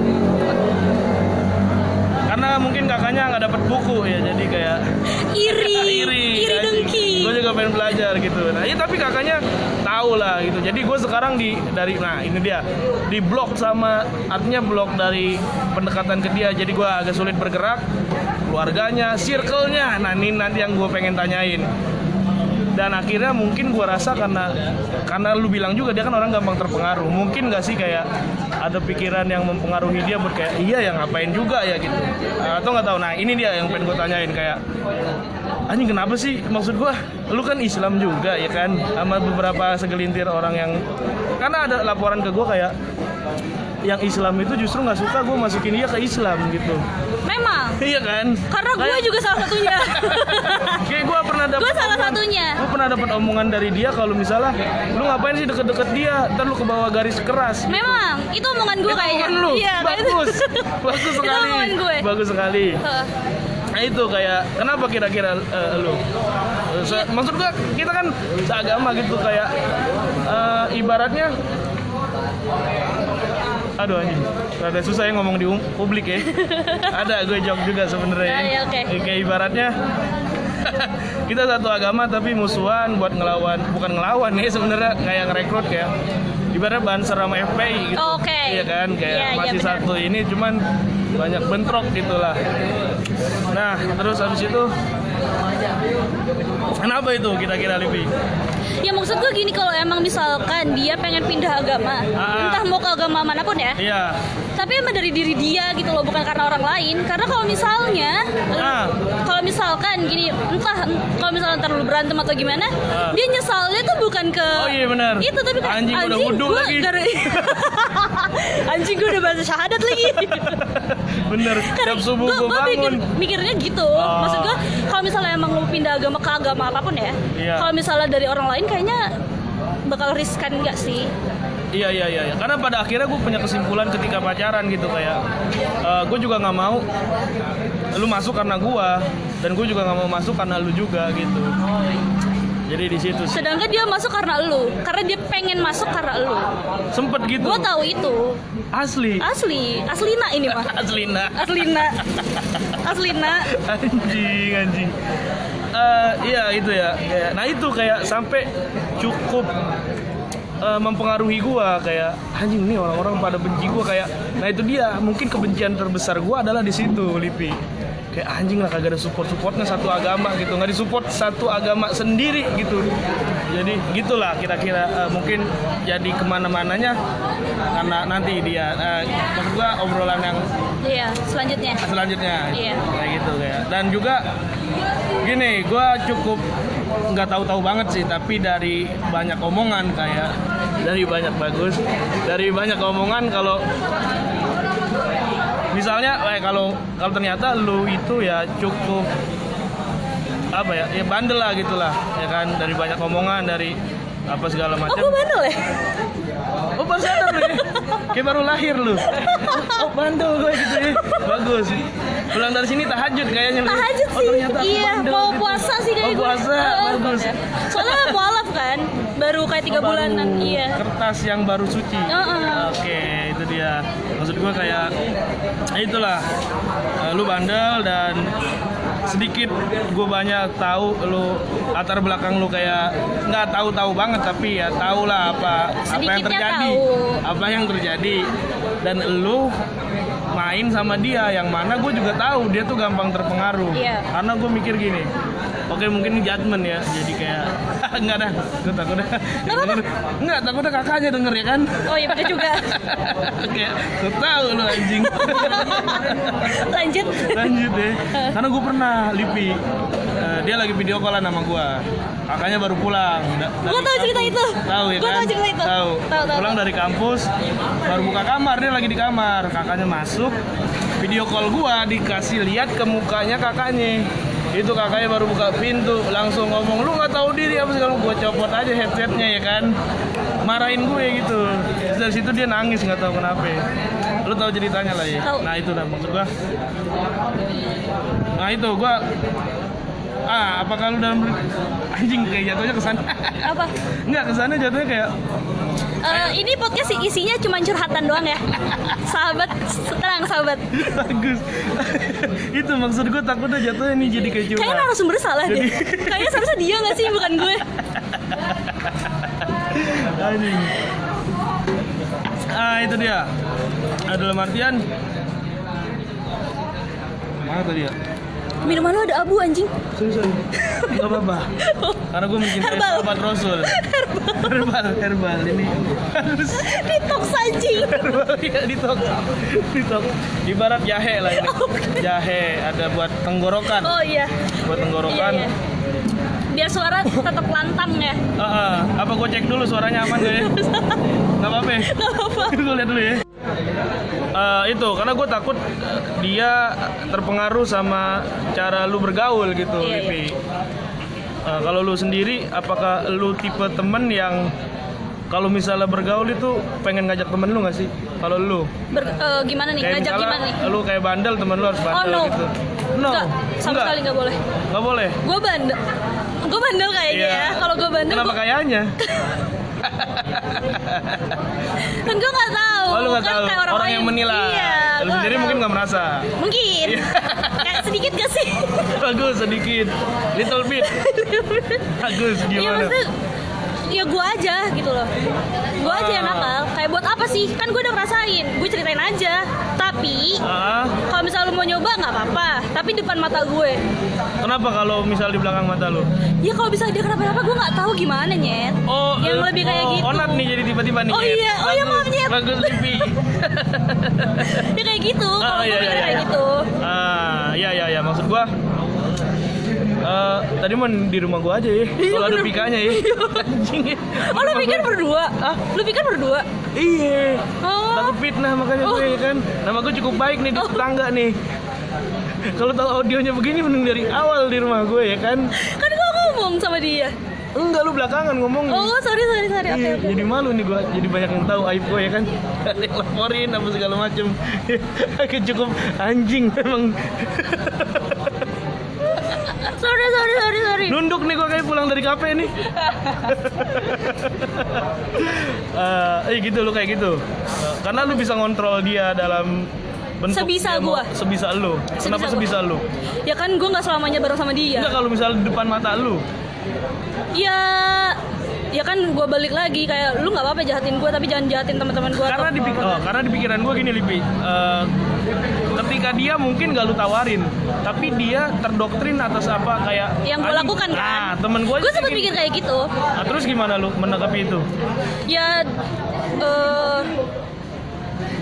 Karena mungkin kakaknya nggak dapat buku ya, jadi kayak Iri. iri, Iri dengki. Gue juga pengen belajar gitu. Nah, iya tapi kakaknya tahu lah gitu. Jadi gue sekarang di dari nah ini dia di blok sama artinya blok dari pendekatan ke dia. Jadi gue agak sulit bergerak. Keluarganya, circle-nya. Nah ini nanti yang gue pengen tanyain. Dan akhirnya mungkin gue rasa karena karena lu bilang juga dia kan orang gampang terpengaruh. Mungkin gak sih kayak ada pikiran yang mempengaruhi dia buat kayak iya ya ngapain juga ya gitu. Atau nggak tahu. Nah ini dia yang pengen gue tanyain kayak anjing kenapa sih maksud gua lu kan Islam juga ya kan sama beberapa segelintir orang yang karena ada laporan ke gua kayak yang Islam itu justru nggak suka gue masukin dia ke Islam gitu Memang. iya kan Karena gue juga salah satunya. kayak gue pernah dapat Gua salah satunya. gue pernah dapat omongan dari dia kalau misalnya lu ngapain sih deket-deket dia ntar lu ke bawah garis keras Memang. Itu omongan gue Itu kayaknya. omongan lu Iya, itu. bagus bagus Itu sekali omongan gue. bagus sekali. Nah itu kayak kenapa kira-kira eh, lu? Eh, se- Maksud gua kita kan seagama gitu kayak eh, ibaratnya Aduh anjing, rada susah ya ngomong di um- publik ya. Ada gue jawab juga sebenarnya. Ya, ya, oke. Kayak ibaratnya kita satu agama tapi musuhan buat ngelawan bukan ngelawan nih sebenarnya kayak ngerekrut kayak ibaratnya banser sama FPI gitu Oke. iya kan kayak iya, masih benar. satu ini cuman banyak bentrok gitulah nah terus habis itu kenapa itu kira-kira Livi Ya maksud gue gini kalau emang misalkan dia pengen pindah agama, Ah. entah mau ke agama mana pun ya, iya tapi emang dari diri dia gitu loh bukan karena orang lain karena kalau misalnya Ah. kalau misalkan gini entah kalau misalnya ntar lu berantem atau gimana Ah. dia nyesalnya tuh bukan ke Oh iya, benar. itu tapi kayak Anjing, udah wudhu gua lagi." gara- anjing gue udah bahasa syahadat lagi bener Karena subuh gua- gue gua mikir, bangun mikirnya gitu Oh. maksud gue kalau misalnya emang lu pindah agama ke agama apa pun ya Iya. kalau misalnya dari orang lain kayaknya bakal riskan nggak sih Iya iya iya iya. karena pada akhirnya gue punya kesimpulan ketika pacaran gitu kayak gue juga nggak mau lu masuk karena gue dan gue juga nggak mau masuk karena lu juga gitu. Jadi di situ sih. sedangkan dia masuk karena lu karena dia pengen masuk karena lu sempet gitu. gue tahu itu Asli. asli aslina ini mah Aslina. aslina aslina Anjing anjing. Eh, iya itu ya. Nah itu kayak sampai cukup eh, mempengaruhi gua kayak anjing nih orang-orang pada benci gua. Kayak nah itu dia mungkin kebencian terbesar gua adalah di situ Lipi. Kayak anjing lah kagak ada support supportnya satu agama gitu. Nggak disupport satu agama sendiri gitu. Jadi gitulah kira-kira eh, mungkin jadi ke mana-mananya karena nanti dia eh, maksud gua obrolan yang iya selanjutnya. Selanjutnya. Iya. kayak gitu kayak. Dan juga gini gue cukup nggak tahu-tahu banget sih tapi dari banyak omongan kayak dari banyak bagus dari banyak omongan kalau misalnya eh, kalau kalau ternyata lu itu ya cukup apa ya ya bandel lah gitulah ya kan? Dari banyak omongan dari apa segala oh macam. Gue bandel ya? Oh baru sadar nih Kayak baru lahir lu. Oh bandel gue gitu ya. Bagus. Pulang dari sini tahajud kayaknya lu. tahajud Oh sih. ternyata aku iya bandel mau gitu. puasa sih kayak Oh gue puasa. Heeh. Bagus. Soalnya mualaf kan baru kayak tiga Oh, baru. bulanan iya. Kertas yang baru suci. Heeh. Oke itu dia. Maksud gue kayak ya Itulah. Eh, Lu bandel dan sedikit gue banyak tahu lu latar belakang lu kayak nggak tahu tahu banget tapi ya tahu lah apa apa yang Sedikitnya terjadi. tahu. apa yang terjadi. Dan lu main sama dia yang mana gue juga tahu dia tuh gampang terpengaruh. Iya. karena gue mikir gini oke mungkin ini judgement ya. Jadi kayak enggak dah gue takut dah. Enggak takutnya kakaknya denger ya kan? Oh iya bener juga. Kayak gue tahu lu anjing. Lanjut. Lanjut deh. Karena gue pernah lipi dia lagi video callan sama gue kakaknya baru pulang. Da- Gua tahu cerita itu. tahu ya Gua kan? tahu cerita itu. tahu. Pulang dari kampus baru buka kamar dia lagi di kamar. Kakaknya masuk video call gue dikasih lihat ke mukanya kakaknya. Itu kakaknya baru buka pintu langsung ngomong lu nggak tahu diri apa segala gue copot aja headsetnya ya kan? Marahin gue gitu. Terus dari situ dia nangis nggak tahu kenapa. Lu tahu ceritanya lah ya? Tahu. nah itu dah maksud gua. Nah itu gua ah apa kalau dalam anjing kayak jatuhnya ke sana. Apa? Enggak ke sana jatuhnya kayak Eh, ini podcast sih isinya cuma curhatan doang ya. Sahabat tenang sahabat. Bagus. Itu maksud gua takutnya jatuhnya nih jadi kayak kayaknya curhat. narasumber salah deh. Jadi- kayaknya seharusnya dia nggak sih bukan gue. Anjing. Ah itu dia. Nah, dalam artian mana tadi ya minuman lo ada abu anjing. Sorry sorry. Nggak apa-apa. Karena gue mencintai Herbal. sahabat Rasul. Herbal. Herbal ini harus detox anjing. Herbal ya ditok ditok ibarat jahe lah ini. Jahe ada buat tenggorokan. Oh iya. Buat iya tenggorokan iya biar suara tetap lantang ya. Ah, ah. apa gue cek dulu suaranya aman gak ya? Nggak apa-apa ya? gue lihat dulu ya. Eh, itu karena gue takut dia terpengaruh sama cara lu bergaul gitu Iya, Lipi Eh, kalau lu sendiri apakah lu tipe temen yang kalau misalnya bergaul itu pengen ngajak temen lu nggak sih? Kalau lu? Ber- eh, gimana nih? Ngajak misalnya gimana nih? lu kayak bandel temen lu harus oh bandel no. gitu. No. Nggak, sama Nggak? sekali nggak boleh. Nggak boleh? Gue bandel gue bandel kayaknya Iya. ya kalau gue bandel kenapa gua- kayaknya? Kan gue nggak tahu. Oh lu nggak kan tahu. kayak orang, lain. yang menilai. Iya lu sendiri nggak mungkin tahu. nggak merasa. Mungkin. Iya. kayak sedikit gak sih? bagus sedikit. Little bit. Bagus Iya gimana maksudnya ya gue aja gitu loh. Gue aja yang nakal. Kayak buat apa sih? Kan gue udah ngerasain. Gue ceritain aja. Tapi ah. kalau misalnya lu mau nyoba nggak apa-apa. Tapi depan mata gue. Kenapa kalau misal di belakang mata lu? Ya kalau bisa dia kenapa-napa gue nggak tahu gimana nyet. Oh yang eh, lebih kayak oh, gitu. onat nih jadi tiba-tiba nih Oh iya, oh iya, maaf, Nyet. bagus Lipi. Ya kayak gitu. Kalau iya, gue pikir iya, kayak iya. gitu. Ah iya iya iya. Maksud gua eh, tadi mah di rumah gua aja ya. Kalau ada pikanya ya. Anjing ya. oh lu pikir berdua? Hah? lu pikir berdua? Iya. Oh. Takut fitnah makanya Oh. gue ya kan. Nama gue cukup baik nih di tetangga nih. Kalau tahu audionya begini mending dari awal di rumah gue ya kan. Kan gue ngomong sama dia. Enggak lu belakangan ngomong oh sorry sorry sorry. Iya, oke jadi malu nih gua, jadi banyak yang tahu aib gue ya kan. Ada laporin apa segala macem. Kayak cukup anjing memang. sorry sorry sorry sorry Nunduk nih gua kayak pulang dari kafe nih. Eh, eh gitu lu kayak gitu. Eh, karena lu bisa ngontrol dia dalam bentuk Sebisa gua. sebisa lu. Kenapa gua. sebisa lu? ya kan gue nggak selamanya bareng sama dia Enggak kalau misalnya di depan mata lu. ya ya kan gue balik lagi kayak lu nggak apa-apa jahatin gue tapi jangan jahatin teman-teman gue karena di oh, karena di pikiran gue gini Lipi Eh, ketika dia mungkin gak lu tawarin tapi dia terdoktrin atas apa kayak yang gue lakukan kan? Nah temen gue gue sempat mikir kayak gitu. Nah, terus gimana lu menanggapi itu? Ya eh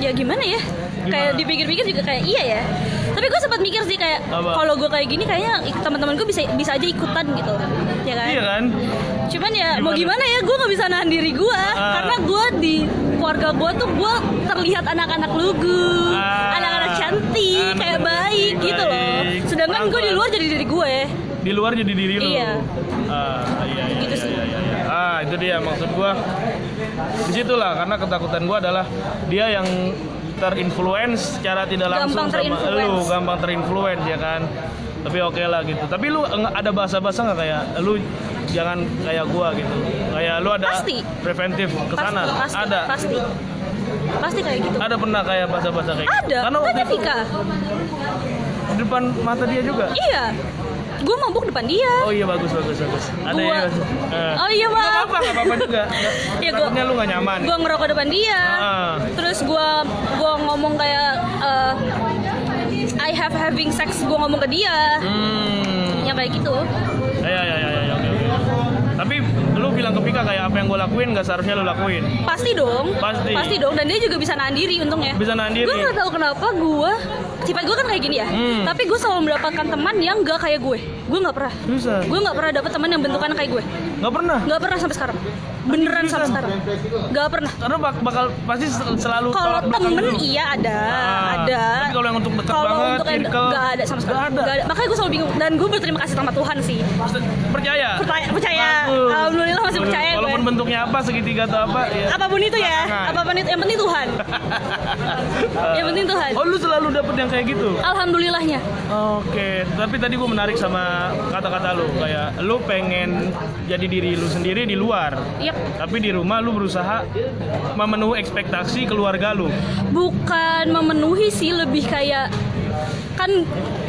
ya gimana ya? Kayak Gimana? dipikir-pikir juga kayak iya ya. Tapi gue sempat mikir sih kayak kalau gue kayak gini kayaknya teman-teman gue bisa bisa aja ikutan gitu. Ya kan? Iya kan? Cuman ya mau Gimana? gimana ya? Gue nggak bisa nahan diri gue Ah. karena gue di keluarga gue tuh gue terlihat anak-anak lugu Ah. anak-anak cantik Anak-anak kayak baik cantik, gitu loh baik. sedangkan gue di luar jadi diri gue di luar jadi diri lu Iya. ah iya iya Gitu iya, sih. iya, iya, iya. ah itu dia maksud gua di situlah karena ketakutan gua adalah dia yang terinfluence secara tidak langsung Gampang sama terinfluence. lu gampang terinfluence ya kan tapi oke lah gitu tapi lu ada bahasa-bahasa nggak kayak lu jangan kayak gua gitu kayak lu ada Pasti. preventif ke sana pasti ada pasti pasti kayak gitu ada pernah kayak bahasa-bahasa kayak gitu? ada karena waktu ada Vika di depan mata dia juga iya gue mabuk depan dia Oh iya bagus bagus bagus. Ada Gua- ya. Oh iya, Nggak maaf. apa-apa nggak apa-apa juga. Ya, gua- lu nggak nyaman. gue ngerokok depan dia Ah. terus gue gua ngomong kayak eh, I have having sex gue ngomong ke dia Hmm. yang kayak gitu Ya ya ya ya ya, oke oke. Tapi lu bilang ke Pika kayak apa yang gue lakuin nggak seharusnya lu lakuin. pasti dong Pasti. dong dan dia juga bisa nahan diri untungnya Bisa nahan diri. gue nggak tahu kenapa gue sifat gue kan kayak gini ya Hmm. tapi gue selalu mendapatkan teman yang gak kayak gue gue nggak pernah Bisa. gue nggak pernah dapet teman yang bentukan kayak gue Nggak pernah. nggak pernah sampai sekarang beneran sampai sekarang nggak pernah Karena bak- bakal pasti sel- selalu kalau temen dulu. iya ada Ah, ada tapi kalau yang untuk dekat Kalau banget, untuk yang circle, nggak ada sama sekali nggak ada. Nggak ada. makanya gue selalu bingung dan gue berterima kasih sama Tuhan sih Percaya. percaya percaya Bagus. alhamdulillah masih percaya gue Walaupun bentuknya apa segitiga atau apa ya. apa pun itu ya Belakangan. apa pun itu yang penting Tuhan yang penting Tuhan Oh lu selalu dapet yang kayak gitu? alhamdulillahnya Oke, tapi tadi gue menarik sama kata-kata lu kayak lu pengen jadi diri lu sendiri di luar, Yap. tapi di rumah lu berusaha memenuhi ekspektasi keluarga lu. bukan memenuhi sih lebih kayak kan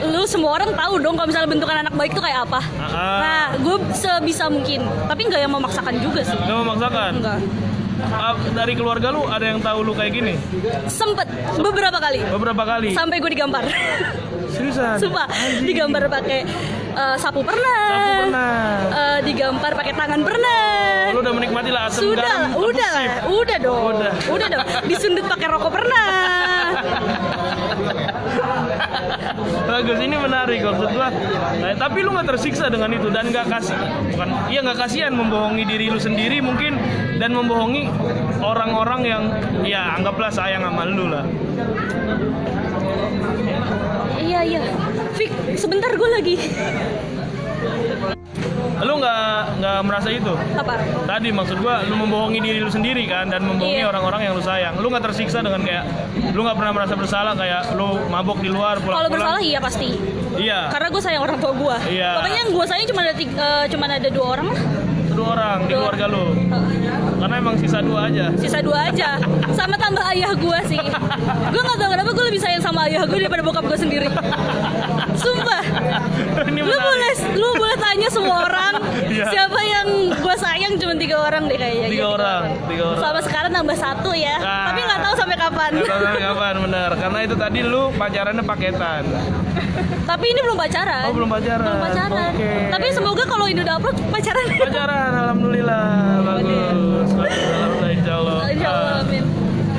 lu semua orang tahu dong kalau misalnya bentukan anak baik itu kayak apa Ah. nah gue sebisa mungkin tapi nggak yang memaksakan juga sih Gak memaksakan. enggak Ah, dari keluarga lu ada yang tahu lu kayak gini? sempet beberapa kali Beberapa kali. sampai gue digambar Seriusan? sumpah Anjing. digambar pakai eh, sapu pernah Sapu pernah. Eh, digambar pakai tangan pernah Lu udah menikmati lah asam sudah garam udah lah udah dong Udah. udah dong disundut pakai rokok pernah Bagus, ini menarik maksud gua. Nah, tapi lu nggak tersiksa dengan itu dan nggak kasih, bukan? Iya nggak kasihan membohongi diri lu sendiri mungkin dan membohongi orang-orang yang ya anggaplah sayang sama lu lah. iya iya Fik sebentar gue lagi Lu nggak nggak merasa itu? apa Tadi maksud gua lu membohongi diri lu sendiri kan dan membohongi Iya. orang-orang yang lu sayang. Lu nggak tersiksa dengan kayak lu nggak pernah merasa bersalah kayak lu mabok di luar pulang-pulang. kalau bersalah iya pasti Iya. karena gue sayang orang tua gue Iya. pokoknya yang gue sayang cuma ada tiga, eh, cuma ada dua orang lah Dua orang di Dua. keluarga lu. Eh, Karena emang sisa dua aja. sisa dua aja sama tambah ayah gue sih gue nggak tahu kenapa gue lebih sayang sama ayah gue daripada bokap gue sendiri Sumpah. Ini Lu boleh lu boleh tanya semua orang Iya. siapa yang gue sayang cuma tiga orang deh kayaknya. Tiga orang, tiga orang. Sama sekarang nambah satu ya. Ah. Tapi nggak tahu sampai kapan. Gak tahu sampai kapan bener Karena itu tadi lu pacarannya paketan Tapi ini belum pacaran. Oh belum pacaran Belum pacaran. Oke Tapi semoga kalau ini udah upload pacaran. Pacaran Alhamdulillah Bagus Alhamdulillah Insya Allah Insya Allah, amin.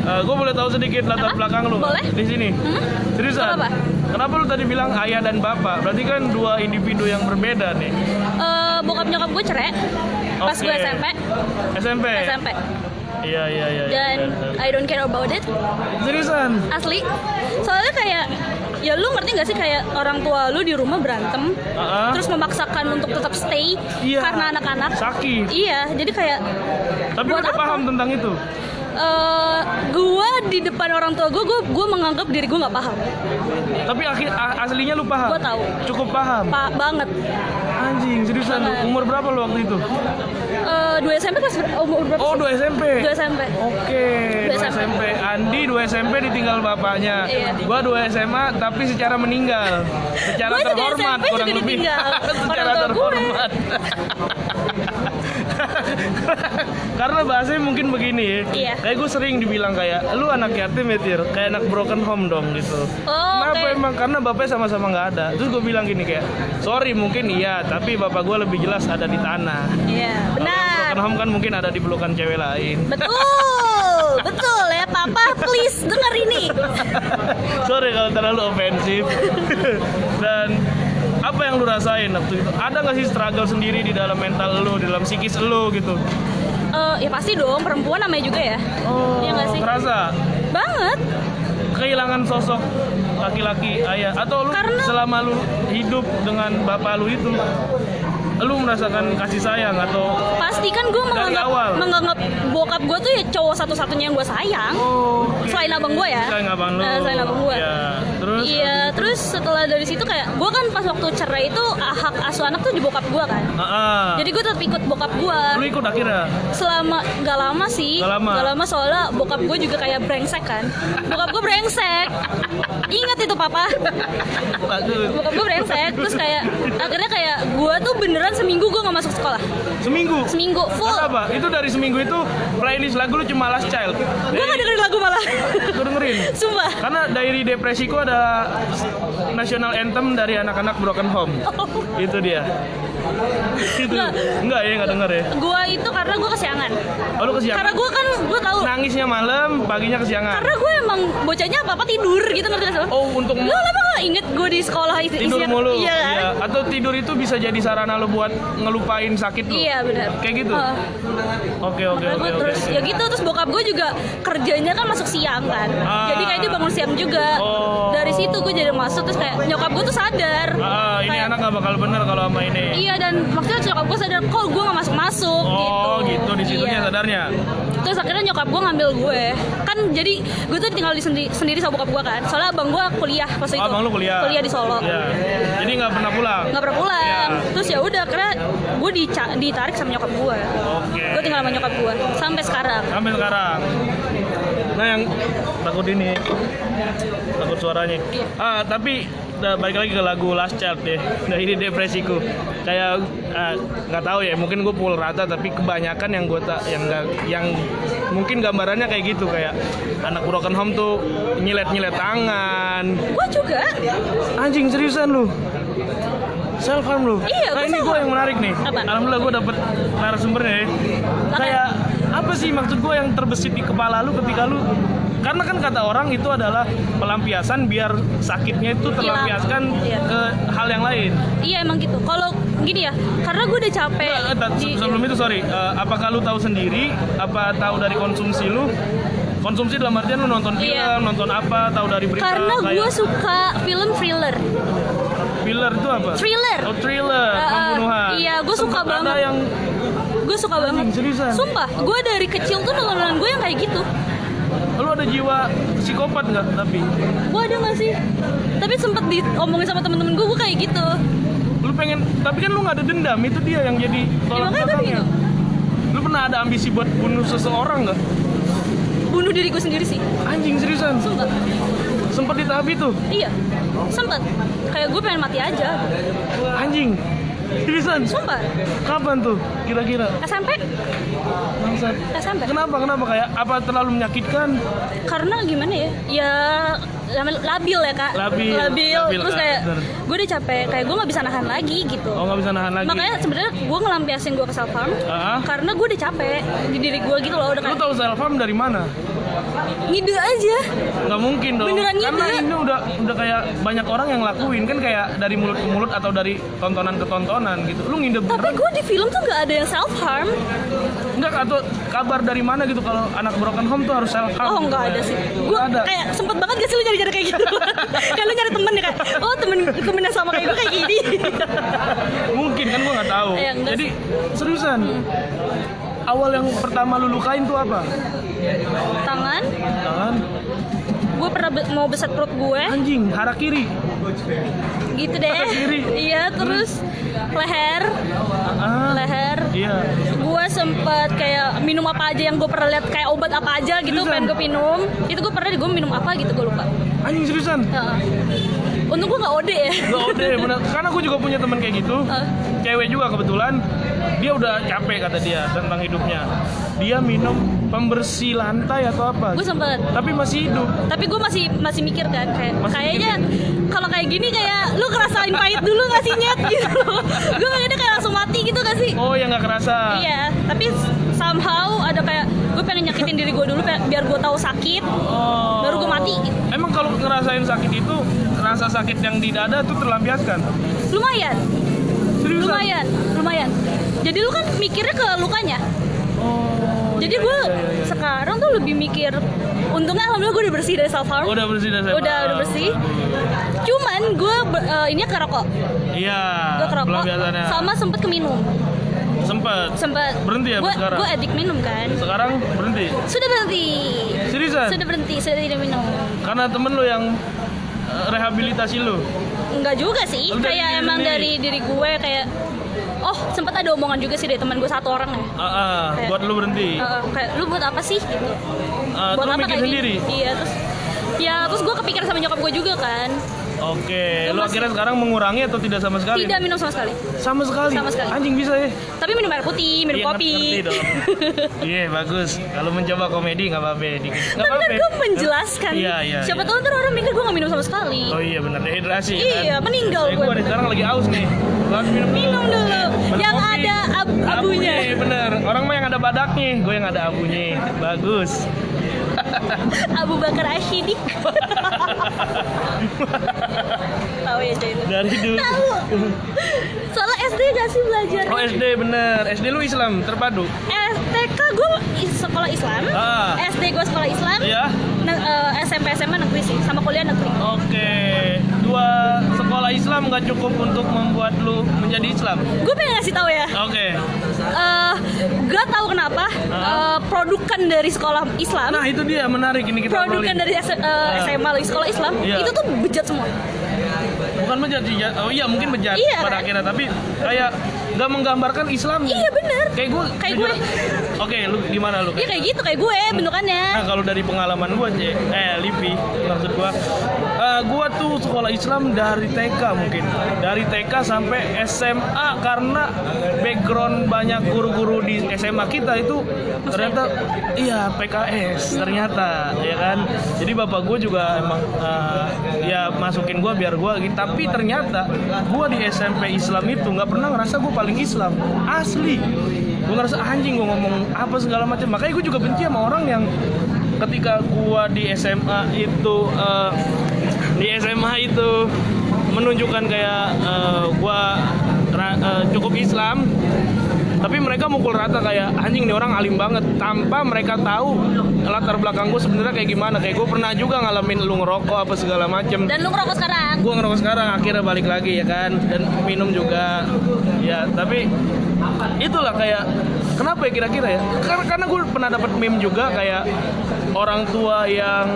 gue boleh tahu sedikit latar Apa? belakang lu Boleh. Di sini Hmm? Seriusan Apa-apa? Kenapa lu tadi bilang ayah dan bapak Berarti kan dua individu yang berbeda nih Eh, bokap nyokap gue cerai pas Oke. gue SMP. SMP SMP. Iya iya iya iya. Dan I don't care about it. Seriusan Asli. Soalnya kayak ya lu ngerti gak sih kayak orang tua lu di rumah berantem ah. terus memaksakan untuk tetap stay Iya. karena anak-anak Sakit iya jadi kayak Tapi udah apa? paham tentang itu eh gua di depan orang tua gue gue menganggap diri gue nggak paham Tapi akhir, aslinya lu paham Gua tahu. Cukup paham pak banget Anjing seriusan Banget. Umur berapa lu waktu itu? Eh, dua SMP kelas ber- umur berapa Oh? 2 SMP dua SMP Oke, Dua 2 SMP. SMP. Andi 2 SMP ditinggal bapaknya. Iya. Gua 2 SMA tapi secara meninggal. Secara Gua terhormat SMP kurang juga lebih. secara gue. terhormat. Karena bahasanya mungkin begini ya. Iya. Kayak gue sering dibilang kayak lu anak yatim ya Tir, kayak anak broken home dong gitu. Oh, Kenapa oke. emang? Karena bapaknya sama-sama nggak ada. Terus gue bilang gini kayak, sorry mungkin iya, tapi bapak gue lebih jelas ada di tanah. iya benar broken home kan mungkin ada di pelukan cewek lain. betul betul ya papa please dengar ini Sorry kalau terlalu ofensif. Dan apa yang lu rasain waktu itu? Ada nggak sih struggle sendiri di dalam mental lu, di dalam psikis lu gitu? Eh, ya pasti dong perempuan namanya juga ya Oh, Iya nggak sih? Ngerasa banget kehilangan sosok laki-laki ayah atau lu Karena- selama lu hidup dengan bapak lu itu lu merasakan kasih sayang atau pasti kan gue menganggap awal. menganggap bokap gue tuh ya cowok satu-satunya yang gue sayang. Oh selain abang gue ya. Selain abang lu. Eh, selain abang gue ya terus? Iya terus setelah dari situ kayak gue kan pas waktu cerai itu ah, hak asuh anak tuh di bokap gue kan. Ah, ah. jadi gue tetap ikut bokap gue lu ikut akhirnya? Selama gak lama sih. Gak lama. soalnya bokap gue juga kayak brengsek kan. Bokap gue brengsek ingat itu papa. Bagus. Bokap gue brengsek. Terus kayak akhirnya kayak gue tuh beneran seminggu gue nggak masuk sekolah seminggu seminggu full Kenapa? Itu dari seminggu itu playlist lagu lu cuma Last Child. gue gak dengerin lagu malah Gue dengerin. sumpah Karena dari depresiku ada national anthem dari anak-anak broken home. Itu dia. Itu. Nggak. Enggak ya, enggak denger ya. gue itu karena gue kesiangan Oh, lu kesiangan. karena gue kan gue tahu Nangisnya malam, paginya kesiangan. karena gue emang bocahnya apa apa tidur gitu ngerti gak sih lo? Oh, untuk Lo lama inget gue di sekolah isi tidur isinya- mulu. Iya kan? Iya. Atau tidur itu bisa jadi sarana lu buat ngelupain sakit lu. Iya benar. Kayak gitu. Oke, oke, oke. terus oke. ya gitu terus bokap gue juga kerjanya kan masuk siang kan. Ah. Jadi kayak dia bangun siang juga. Oh. Dari situ gue jadi masuk terus kayak nyokap gue tuh sadar. Ah, ini Kayak, anak gak bakal bener kalau sama ini. Iya dan maksudnya nyokap gue sadar kok gue gak masuk masuk gitu. Oh, gitu di situnya Iya. sadarnya. Terus akhirnya nyokap gue ngambil gue. Kan jadi gue tuh tinggal di sendi- sendiri sama bokap gue kan. Soalnya abang gue kuliah pas itu. Abang lu kuliah. Kuliah di Solo. Iya. Jadi nggak pernah pulang. Nggak pernah pulang. Iya. Terus ya udah karena gue dica- ditarik sama nyokap gue. Oke. Gue tinggal sama nyokap gue sampai sekarang. Sampai sekarang. Nah yang takut ini, takut suaranya. Ah tapi udah balik lagi ke lagu Last Child deh. Nah ini depresiku. Kayak ah, nggak tahu ya, mungkin gue pukul rata tapi kebanyakan yang gue tak yang nggak yang mungkin gambarannya kayak gitu kayak anak broken home tuh nyilet nyilet tangan. Gue juga. Anjing seriusan lu. Self harm lu. Iya, nah gua ini gue yang menarik nih. Apa? Alhamdulillah gue dapet narasumbernya. ya. Kayak apa sih maksud gue yang terbesit di kepala lu ketika lu karena kan kata orang itu adalah pelampiasan biar sakitnya itu terlampiaskan Iya. ke hal yang lain. Iya emang gitu. Kalau gini ya, karena gue udah capek. Nggak, eh, di- sebelum itu sorry, eh, apakah lu tahu sendiri? Apa tahu dari konsumsi lu? Konsumsi dalam artian lu nonton film, Iya. nonton apa? Tahu dari berita? karena gue kayak suka film thriller. thriller itu apa? Thriller. Oh thriller, Uh, uh, pembunuhan. iya, gua suka Ada banget. yang Gue suka banget. seriusan? Sumpah, gue dari kecil tuh nontonan gue yang kayak gitu. Lu ada jiwa psikopat nggak? Tapi Gue ada gak sih? Tapi sempet diomongin sama temen-temen gue, gue kayak gitu. lu pengen, tapi kan lu nggak ada dendam. Itu dia yang jadi Ya, tolak belakangnya. gitu. Lu pernah ada ambisi buat bunuh seseorang nggak? Bunuh diri gue sendiri sih. Anjing seriusan. Sumpah. sempet di tahap itu Iya, sempet. Kayak gue pengen mati aja. anjing seriusan Sumpah, kapan tuh kira-kira SMP, Bangsat. SMP. kenapa kenapa kayak apa terlalu menyakitkan Karena gimana ya? Ya labil ya kak. Labil, labil, Terus Kak, kayak gue udah capek. Kayak gue nggak bisa nahan lagi gitu. oh nggak bisa nahan lagi Makanya sebenarnya gue ngelampiasin gue ke self harm Ah. karena gue udah capek di diri gue gitu loh udah lu kayak tahu self harm dari mana ngide aja. nggak mungkin dong Beneran gitu karena ya? ini udah udah kayak banyak orang yang lakuin kan kayak dari mulut ke mulut atau dari tontonan ke tontonan gitu lu Tapi beneran gue di film tuh nggak ada yang self harm. enggak atau kabar dari mana gitu kalau anak broken home tuh harus self harm Oh gitu, nggak ada sih. Gue kayak sempet banget gak sih lu nyari-nyari kayak gitu. kayak lu nyari temen ya kayak, oh temen temen yang sama kayak gue kayak gini. mungkin kan gua nggak tahu enggak jadi seriusan awal yang pertama lu lukain tuh apa Tangan, tangan gue pernah be- mau beset perut gue, anjing harakiri gitu deh. Kiri. Iya, terus leher, ah leher. iya Gue sempet kayak minum apa aja yang gue pernah lihat kayak obat apa aja gitu Seriusan? pengen gue minum. Itu gue pernah gue minum apa gitu gue lupa. anjing seriusan Heeh. Untung gue nggak ode ya. Gak ode bener karena gue juga punya teman kayak gitu Heeh. cewek juga kebetulan dia udah capek kata dia tentang hidupnya dia minum pembersih lantai atau apa Gue sempet. tapi masih hidup Tapi gue masih masih mikir kan kayak Masih kayaknya kalau kayak gini kayak lu ngerasain pahit dulu gak sih nyet gitu. gue pengennya kayak langsung mati gitu gak sih? oh ya nggak kerasa Iya, tapi somehow ada kayak gue pengen nyakitin diri gue dulu biar gue tahu sakit, oh. baru gue mati. Gitu. emang kalau ngerasain sakit itu rasa sakit yang di dada tuh terlampiaskan Lumayan, seriusan lumayan, lumayan. Jadi lu kan mikirnya ke lukanya. oh Jadi iya, gue iya, iya, iya. sekarang tuh lebih mikir, untungnya alhamdulillah gue udah bersih dari self harm. udah bersih dah saya Udah udah bersih. Cuman gue be- eh, ini ke rokok, iya gue ke rokok, sama sempet ke minum, sempet sempet. Berhenti ya, Gue sekarang? gue edik minum kan. sekarang berhenti Sudah berhenti. seriusan Sudah berhenti, sudah tidak minum. karena temen lu yang eh, rehabilitasi lu Enggak juga sih, dari kayak emang sendiri? dari diri gue kayak Oh, sempat ada omongan juga sih dari teman gue satu orang ya. Ah, ah, Kayak- buat lu berhenti Heeh, kayak lu buat apa sih gitu? Ah, buat lu apa mikir kayak sendiri Gini? Iya, terus ya terus gue kepikiran sama nyokap gue juga kan. Oke, Lu lu akhirnya sekarang mengurangi atau tidak sama sekali? Tidak minum sama sekali. Sama sekali. Sama sekali. Anjing bisa ya? Tapi minum air putih, minum Iya, kopi. Iya, bagus. Kalau mencoba komedi nggak apa-apa. Nggak Tapi kan apa-apa. gue menjelaskan. Iya, iya. Siapa iya. tahu ntar orang mikir gue gak minum sama sekali. Oh iya benar dehidrasi Iya, kan? meninggal Eh, gue. gua nih sekarang lagi aus nih. Gua harus minum dulu. Minum dulu. Yang ada ab- abunya. bener. Orang mah yang ada badaknya, gue yang ada abunya. Bagus. Abu Bakar Ashidik. tahu ya itu. Dari dulu. Tahu. Soalnya SD gak sih belajar? Oh SD bener. SD lu Islam terpadu. STK gue sekolah Islam. Ah. SD gue sekolah Islam. Iya. Ne- eh, SMP SMA negeri sih, sama kuliah negeri. Oke. Dua sekolah Islam nggak cukup untuk membuat lu menjadi Islam. Gue pengen ngasih tahu ya. Oke. eh gak tahu kenapa Ah. eh, produkan dari sekolah Islam, Nah itu dia menarik ini kita produkan dari S- eh, SMA lagi sekolah Islam Iya. itu tuh bejat semua. bukan bejat oh iya mungkin bejat Iya, pada kan? akhirnya tapi kayak nggak menggambarkan Islam Iya bener. kayak gue Kayak gue. oke lu gimana lu Iya kayak gitu kayak gue bentukannya. nah kalau dari pengalaman gue Cek, eh Lipi maksud gue eh, gue tuh sekolah Islam dari TK mungkin dari TK sampai SMA karena background banyak guru-guru di SMA kita itu ternyata iya PKS ternyata ya kan jadi bapak gue juga emang eh, ya masukin gue biar gue gitu tapi ternyata gue di SMP Islam itu nggak pernah ngerasa gue paling Islam asli. Gue ngerasa anjing gue ngomong apa segala macam. Makanya gue juga benci sama orang yang ketika gue di SMA itu eh, di SMA itu menunjukkan kayak eh, gue eh, cukup Islam tapi mereka mukul rata kayak anjing nih orang alim banget tanpa mereka tahu latar belakang gue sebenarnya kayak gimana kayak gue pernah juga ngalamin lu ngerokok apa segala macem Dan lu ngerokok sekarang. gue ngerokok sekarang akhirnya balik lagi ya kan dan minum juga ya tapi itulah kayak kenapa ya kira-kira ya karena karena gue pernah dapat meme juga kayak orang tua yang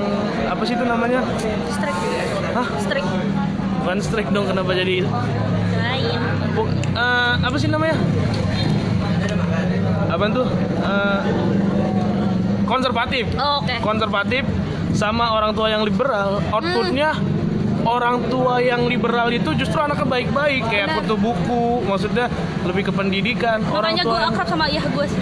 apa sih itu namanya Strike. Hah? Strike. bukan strike dong kenapa jadi Lain. Bu- eh, apa sih namanya apa tuh Eh, konservatif Oh, Oke. konservatif sama orang tua yang liberal outputnya orang tua yang liberal itu justru anaknya baik-baik kayak Benar. foto buku maksudnya lebih ke pendidikan orang makanya tua gue akrab sama ayah gue sih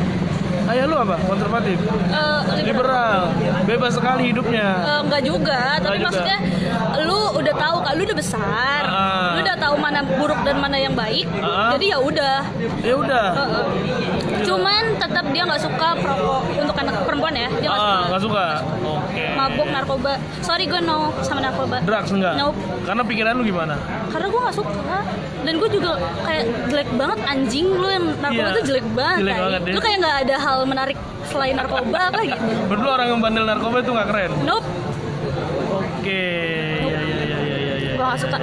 ayah lu apa konservatif Eh, liberal bebas sekali hidupnya Eh, enggak juga, tapi juga. maksudnya lu udah tahu kan lu udah besar. Ah. Lu udah tahu mana buruk dan mana yang baik. Ah. Jadi ya udah. ya udah Eh, eh. Cuman tetap dia nggak suka perokok untuk anak perempuan ya. Dia nggak ah suka. nggak suka oke Mabuk narkoba. Sorry gue no sama narkoba. drugs enggak Nope. karena pikiran lu gimana Karena gue nggak suka. Dan gue juga kayak jelek banget anjing lu yang narkoba Iya. tuh jelek banget. Jelek banget. Lu kayak nggak ada hal menarik selain narkoba apa gitu. Lu orang yang bandel narkoba itu nggak keren Nope, oke ya ya ya, ya. gue nggak suka.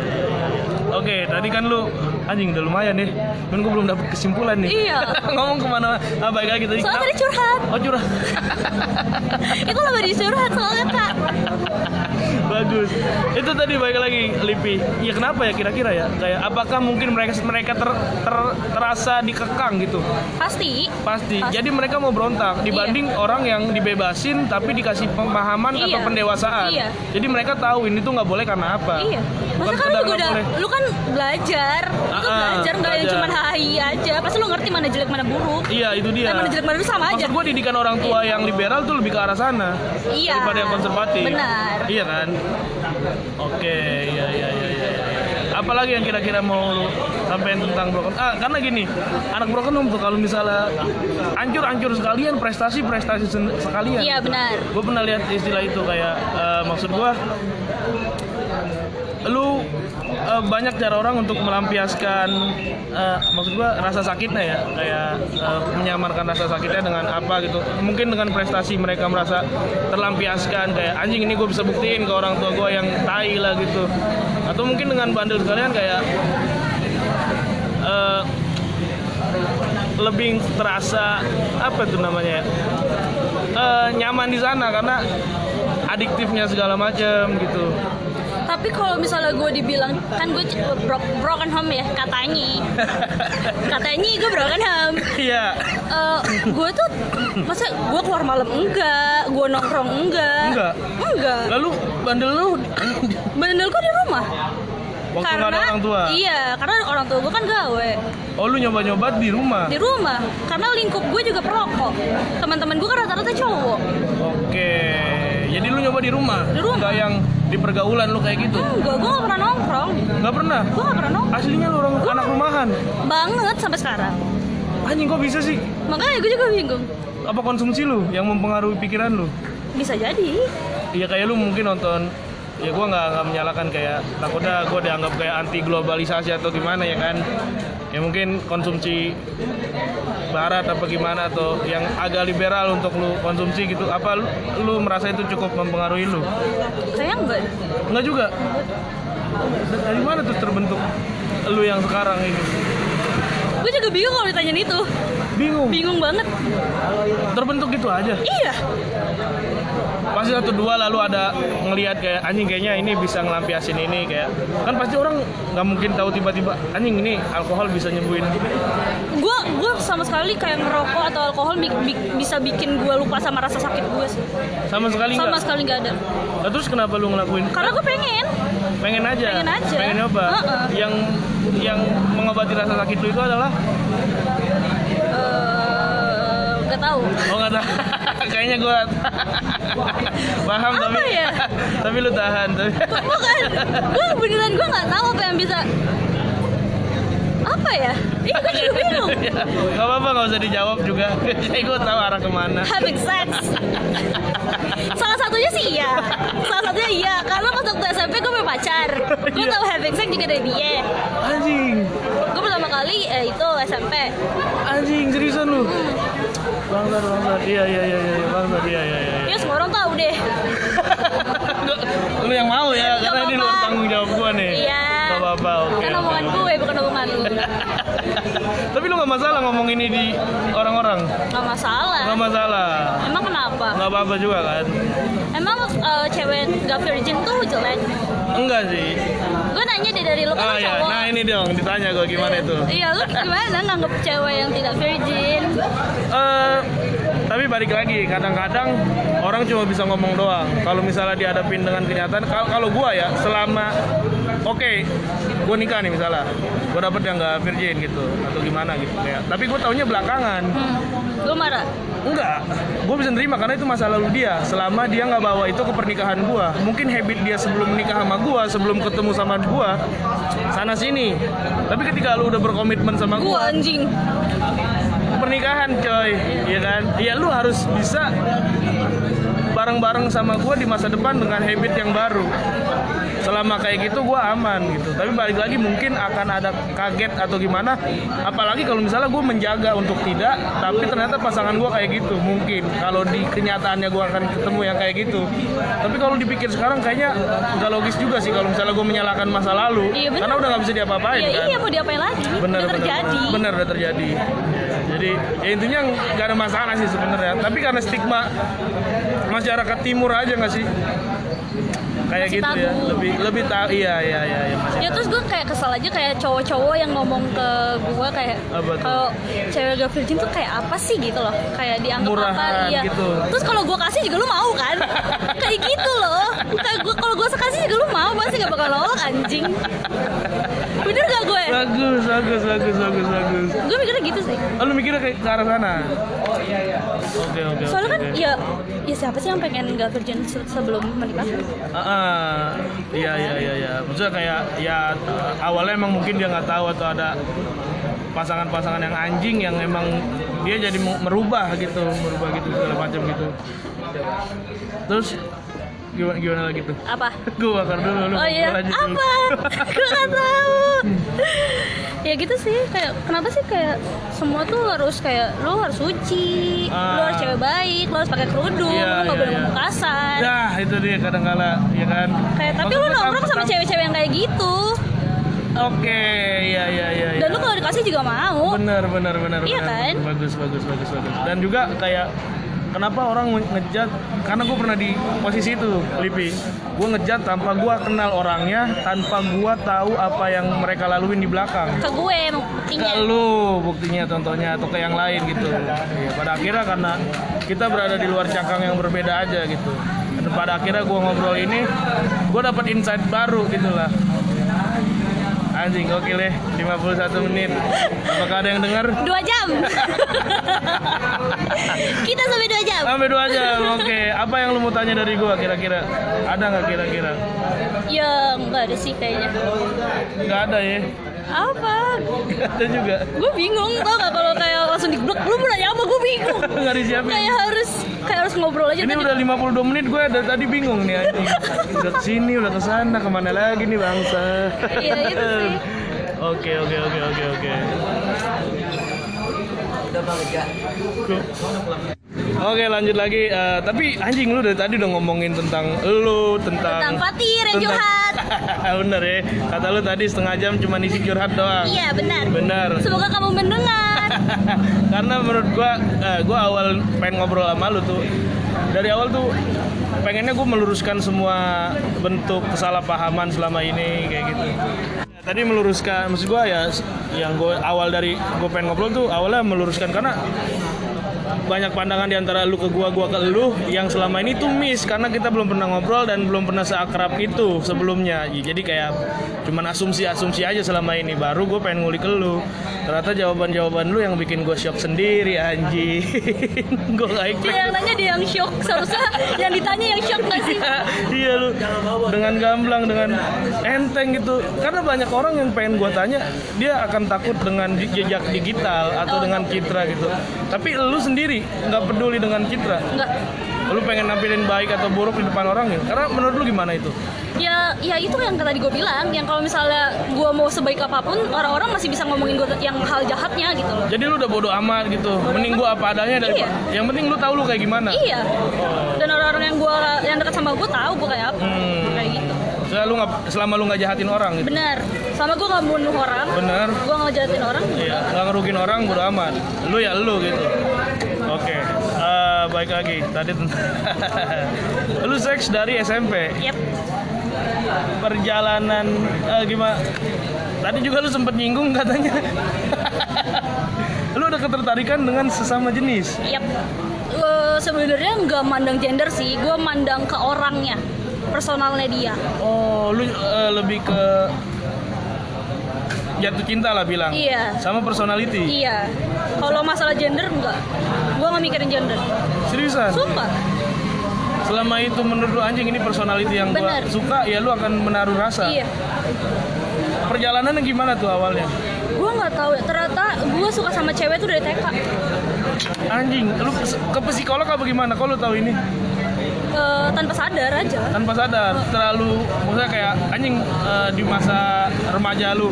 Oke, tadi kan lu anjing udah lumayan nih. Cuman gue belum dapet kesimpulan nih. Iya. Ngomong ke mana? Ah, baik lagi tadi. Soalnya tadi curhat. Oh curhat. Itu lebih dicurhat soalnya kak. Bagus. Itu tadi baik lagi Lipi. Ya kenapa ya kira-kira ya? Kayak apakah mungkin mereka mereka ter, ter- terasa dikekang gitu? Pasti. Pasti. Pasti. Jadi mereka mau berontak dibanding orang yang dibebasin tapi dikasih pemahaman atau Iya. pendewasaan. Iya. Jadi mereka tahu ini tuh nggak boleh karena apa. Iya. Bukan Masa kan lu udah, boleh. lu kan belajar, lu tuh Ah, ah, belajar nggak yang cuma hai aja. Pasti lu ngerti mana jelek mana buruk. Iya itu dia. Mana jelek mana buruk sama aja. Maksud gue didikan orang tua yang liberal tuh lebih ke arah sana Iya. daripada yang konservatif. Benar. Iya kan? Oke, iya iya iya iya. Apalagi yang kira-kira mau lu sampein tentang broken? Ah, karena gini, anak broken home tuh kalau misalnya hancur-hancur sekalian, prestasi-prestasi sekalian. Iya benar. Gue pernah lihat istilah itu kayak eh, maksud gue lu eh, banyak cara orang untuk melampiaskan eh, maksud gua rasa sakitnya ya kayak eh, menyamarkan rasa sakitnya dengan apa gitu. Mungkin dengan prestasi mereka merasa terlampiaskan kayak anjing ini gue bisa buktiin ke orang tua gue yang tai lah gitu. Atau mungkin dengan bandel sekalian kayak eh, lebih terasa apa tuh namanya ya Eh, nyaman di sana karena adiktifnya segala macam gitu Tapi kalau misalnya gue dibilang kan gue bro- broken home ya katanya, katanya gue broken home. iya Eh, gue tuh masa gue keluar malam enggak, gue nongkrong enggak, Enggak? enggak. lalu bandel lu Bandel gue di rumah. waktu nggak ada orang tua Iya, karena orang tua gue kan gawe oh lu nyoba-nyoba di rumah di rumah. Karena lingkup gue juga perokok. Teman-teman gue kan rata-rata cowok. oke jadi lu nyoba di rumah Di rumah. nggak yang di pergaulan lu kayak gitu Enggak, gue gak pernah nongkrong. nggak pernah Gue gak pernah nongkrong aslinya lu orang anak rumahan banget sampai sekarang. anjing kok bisa sih Makanya gue juga bingung. apa konsumsi lu yang mempengaruhi pikiran lu Bisa jadi. Iya kayak lu mungkin nonton ya gua nggak menyalahkan kayak takutnya gua dianggap kayak anti globalisasi atau gimana ya kan ya mungkin konsumsi barat apa gimana atau yang agak liberal untuk lu konsumsi gitu apa lu, lu merasa itu cukup mempengaruhi lu Kayaknya enggak. Enggak juga Da- dari mana tuh terbentuk lu yang sekarang ini Gue juga bingung kalau ditanyain itu. bingung Bingung banget. terbentuk gitu aja Iya. Pasti satu dua lalu ada ngelihat kayak anjing kayaknya ini bisa ngelampiasin ini kayak kan pasti orang nggak mungkin tahu tiba-tiba anjing ini alkohol bisa nyembuhin Gue gue sama sekali kayak ngerokok atau alkohol bi- bi- bisa bikin gue lupa sama rasa sakit gue sih. sama sekali Sama nggak sekali nggak ada. Nah, terus kenapa lu ngelakuin Karena gue pengen. pengen aja pengen aja. pengen nyoba Heeh. yang yang mengobati rasa sakit lu itu adalah Nggak tahu. oh nggak tahu kayaknya gua paham Apa tapi ya? tapi lu tahan tapi Bukan. Gue beneran gue nggak tahu apa yang bisa. Apa ya? Ini gue juga bingung. Gak apa-apa nggak usah dijawab juga Jadi gue tahu arah ke mana Having sex. Salah satunya sih iya. Salah satunya iya. Karena pas waktu SMP gue punya pacar. Gue Iya. tahu having sex juga dari dia. Anjing Gue pertama kali eh, itu SMP. Anjing seriusan lu Bangsat bangsat Iya iya iya iya bangsat iya iya iya Ya semua orang tahu deh. Lu yang mau ya Nggak Karena ini lu apa-apa. tanggung jawab gue nih Iya. Apa-apa oke Kan omongan gue bukan omongan lu. Tapi lu gak masalah ngomong ini di orang-orang Gak masalah. Gak masalah Emang kenapa? Gak apa-apa juga kan Emang eh, cewek gak virgin tuh jelek? Enggak sih Gue nanya deh dari lu kan lu ya cowok. Nah ini dong ditanya gue gimana itu Iya, lu gimana nganggep cewek yang tidak virgin? Eh, tapi balik lagi kadang-kadang orang cuma bisa ngomong doang kalau misalnya dihadapin dengan kenyataan kalau gua ya selama oke gua nikah nih misalnya gua dapet yang nggak virgin gitu atau gimana gitu kayak tapi gua taunya belakangan hmm. lu marah Enggak, gue bisa nerima karena itu masa lalu dia. Selama dia nggak bawa itu ke pernikahan gua, mungkin habit dia sebelum nikah sama gua, sebelum ketemu sama gua, sana sini. Tapi ketika lu udah berkomitmen sama gua, anjing pernikahan coy, iya kan? Iya lu harus bisa bareng-bareng sama gua di masa depan dengan habit yang baru. Selama kayak gitu gua aman gitu. Tapi balik lagi mungkin akan ada kaget atau gimana. Apalagi kalau misalnya gue menjaga untuk tidak, tapi ternyata pasangan gua kayak gitu. Mungkin kalau di kenyataannya gua akan ketemu yang kayak gitu. Tapi kalau dipikir sekarang kayaknya nggak logis juga sih kalau misalnya gue menyalahkan masa lalu. Iya, bener. karena udah nggak bisa diapa-apain ya kan. iya mau diapain lagi bener udah bener terjadi bener udah terjadi jadi ya intinya nggak ada masalah sih sebenarnya tapi karena stigma masyarakat timur aja nggak sih kayak Masih gitu ya. tabu. lebih lebih tahu iya iya iya ya, masih ya tabu. terus gue kayak kesal aja kayak cowok-cowok yang ngomong ke gue kayak kalau cewek gak virgin tuh kayak apa sih gitu loh. Kayak dianggap Murahan apa iya. gitu. terus kalau gue kasih juga lu mau kan? Kayak gitu loh. Kayak gue kalau gue kasih juga lu mau pasti gak bakal nolak anjing. Bener gak gue? Bagus bagus bagus bagus bagus. Gue mikirnya gitu sih. Oh, lu mikirnya kayak ke arah sana? Oke oke soalnya oke, kan oke. ya ya siapa sih yang pengen gak virgin se- sebelum menikah? Ah, ah. iya iya iya iya maksudnya kayak ya awalnya emang mungkin dia nggak tahu atau ada pasangan-pasangan yang anjing yang emang dia jadi merubah gitu merubah gitu segala macam gitu terus gimana gimana lagi tuh apa gue bakar dulu lu Oh iya, apa? Gue gak tahu. ya gitu sih, kayak kenapa sih kayak semua tuh harus kayak lo harus suci, Ah. lo harus cewek baik, lo harus pakai kerudung, Iya, lo gak iya, boleh iya. ngomong kasar. Nah, itu dia kadang-kala, ya kan? Kayak tapi lo nongkrong sama cewek-cewek yang kayak gitu, Oke, iya iya iya. dan iya. lo kalau dikasih juga mau. Bener bener bener. Iya bener. kan? Bagus bagus bagus bagus. Dan juga kayak kenapa orang ngejat? Karena gue pernah di posisi itu, Lipi. Gue ngejat tanpa gue kenal orangnya, tanpa gue tahu apa yang mereka laluin di belakang. Ke gue Ke buktinya. lu buktinya contohnya atau ke yang lain gitu. Ya, pada akhirnya karena kita berada di luar cangkang yang berbeda aja gitu. Dan pada akhirnya gue ngobrol ini, gue dapat insight baru gitu lah. Anjing gokil ya, 51 menit. Apakah ada yang dengar? Dua jam. Kita sampai dua jam. Sampai dua jam, oke. Apa yang lu mau tanya dari gua kira-kira? Ada nggak kira-kira? Ya nggak ada sih kayaknya. Nggak ada ya? Apa? Nggak ada juga. Gue bingung tau gak kalau kayak langsung diblok. Lu mau nanya apa? Gue bingung. Nggak disiapin. kayak harus kayak harus ngobrol aja Ini tadi. udah 52 menit gue dari tadi bingung nih anjing. Udah ke sini, udah ke sana, ke mana lagi nih bangsa? Iya, itu sih. Oke oke oke oke oke. Oke lanjut lagi. Eh, tapi anjing lu dari tadi udah ngomongin tentang lu tentang Tentang Fatir yang tentang- curhat. Bener ya. Kata lu tadi setengah jam cuma isi curhat doang. Iya benar. Benar. Semoga kamu mendengar. Karena menurut gua, eh, gua awal pengen ngobrol sama lu tuh dari awal tuh pengennya gue meluruskan semua bentuk kesalahpahaman selama ini kayak gitu. Tadi meluruskan, maksud gua ya yang gue awal dari gue pengen ngobrol tuh awalnya meluruskan karena banyak pandangan di antara lu ke gua, gua ke lu yang selama ini tuh miss karena kita belum pernah ngobrol dan belum pernah seakrab itu sebelumnya. Ya, Jadi kayak cuman asumsi-asumsi aja selama ini. Baru gue pengen ngulik ke lu. Ternyata jawaban-jawaban lu yang bikin gue shock sendiri anjing. gue gak Dia expect. yang nanya dia yang shock. Seharusnya yang ditanya yang shock gak sih? iya lu dengan gamblang dengan enteng gitu karena banyak orang yang pengen gua tanya dia akan takut dengan jejak digital atau dengan citra gitu tapi lu sendiri nggak peduli dengan citra Enggak. lu pengen nampilin baik atau buruk di depan orang ya karena menurut lu gimana itu Ya, ya itu yang tadi gue bilang, yang kalau misalnya gue mau sebaik apa pun, orang-orang masih bisa ngomongin gue yang hal jahatnya gitu loh. jadi lu udah bodo amat gitu mending gua apa adanya dari Iya. yang penting lu tahu lu kayak gimana Iya. Dan orang-orang yang gue yang dekat sama gue tahu gue kayak apa, Hmm. kayak gitu. Selama lu nggak selama lu nggak jahatin orang gitu Benar. Sama gue nggak bunuh orang, bener gue nggak jahatin orang. Iya, nggak ngerugin orang bodo amat. Lu ya lu gitu. Oke, eh, baik lagi. Tadi lu seks dari SMP. Yep. Perjalanan eh, gimana? Tadi juga lu sempet nyinggung katanya. lu ada ketertarikan dengan sesama jenis. Yap. Gue Eh, sebenarnya nggak mandang gender sih gue mandang ke orangnya personalnya dia Oh, lu eh, lebih ke jatuh cinta lah bilang. Iya. Sama personality. iya kalau masalah gender enggak gue nggak mikirin gender Seriusan? sumpah Selama itu menurut lu anjing ini personality yang gua Bener. suka, ya lu akan menaruh rasa. iya Perjalanannya gimana tuh awalnya? gue nggak tahu ya ternyata gue suka sama cewek tuh dari TK Anjing, lu ke, psikolog apa gimana? Kok lu tahu ini? Eh, tanpa sadar aja Tanpa sadar, terlalu maksudnya kayak anjing eh, di masa remaja lu.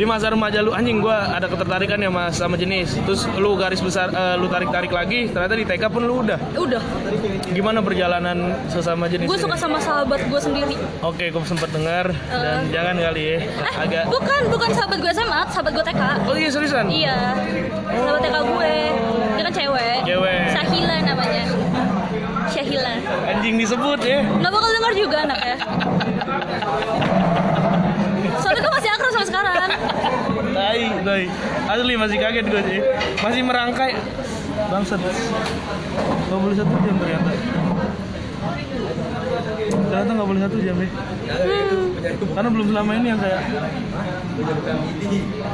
Di masa remaja lu anjing gua ada ketertarikan ya Mas sama jenis. Terus lu garis besar eh, lu tarik-tarik lagi, ternyata di TK pun lu udah. udah Gimana perjalanan sesama jenis? gue suka sama sahabat gue sendiri Oke, gue sempat dengar dan jangan kali ya. eh Agak bukan bukan sahabat gue SMA sahabat gue TK Oh iya seriusan? iya sahabat TK gue dia kan cewek Cewek. Syahila namanya Syahila Anjing disebut ya. nggak bakal dengar juga anaknya soalnya sama sekarang Tai, tai. Asli masih kaget gue sih. Masih merangkai. Bangsat. 21 jam ternyata. Ternyata nggak boleh satu jam ya. Karena belum selama ini yang kayak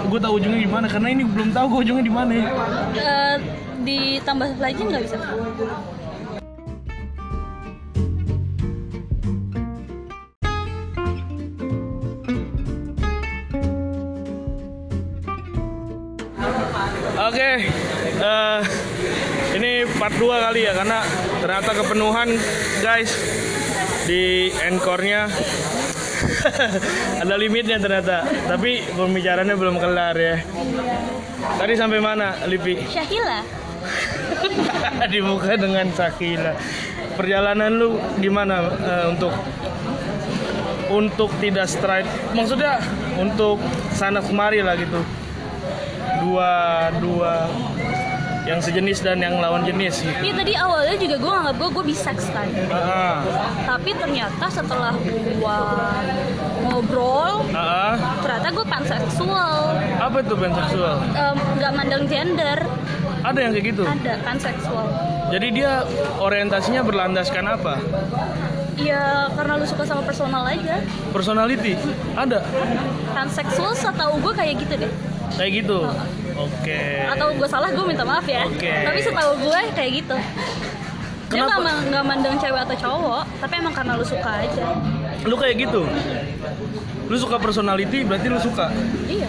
gue tahu ujungnya gimana karena ini belum tahu gue ujungnya di mana ya. Eh, ditambah lagi nggak bisa part 2 kali ya karena ternyata kepenuhan guys di encore-nya ada limitnya ternyata. Tapi pembicaraannya belum kelar ya. Tadi sampai mana, Lipi? Syahila Dibuka dengan Sakila. Perjalanan lu gimana eh, untuk untuk tidak straight? Maksudnya untuk sana kemari lah gitu. Dua dua yang sejenis dan yang lawan jenis gitu. Iya tadi awalnya juga gue nganggap gue gue bisex kan Ah, tapi ternyata setelah gue ngobrol ah. ternyata gue panseksual apa itu panseksual? Em, nggak mandang gender Ada yang kayak gitu. ada panseksual Jadi dia orientasinya berlandaskan apa? ya karena lu suka sama personal aja Personality? Ada. panseksual setahu gue kayak gitu deh Kayak gitu. Oke. atau gue salah gue minta maaf ya Oke. tapi setahu gue kayak gitu dia Kenapa? nggak ma- nggak mandang cewek atau cowok tapi emang karena lu suka aja Lu kayak gitu. Lu suka personality berarti lu suka. iya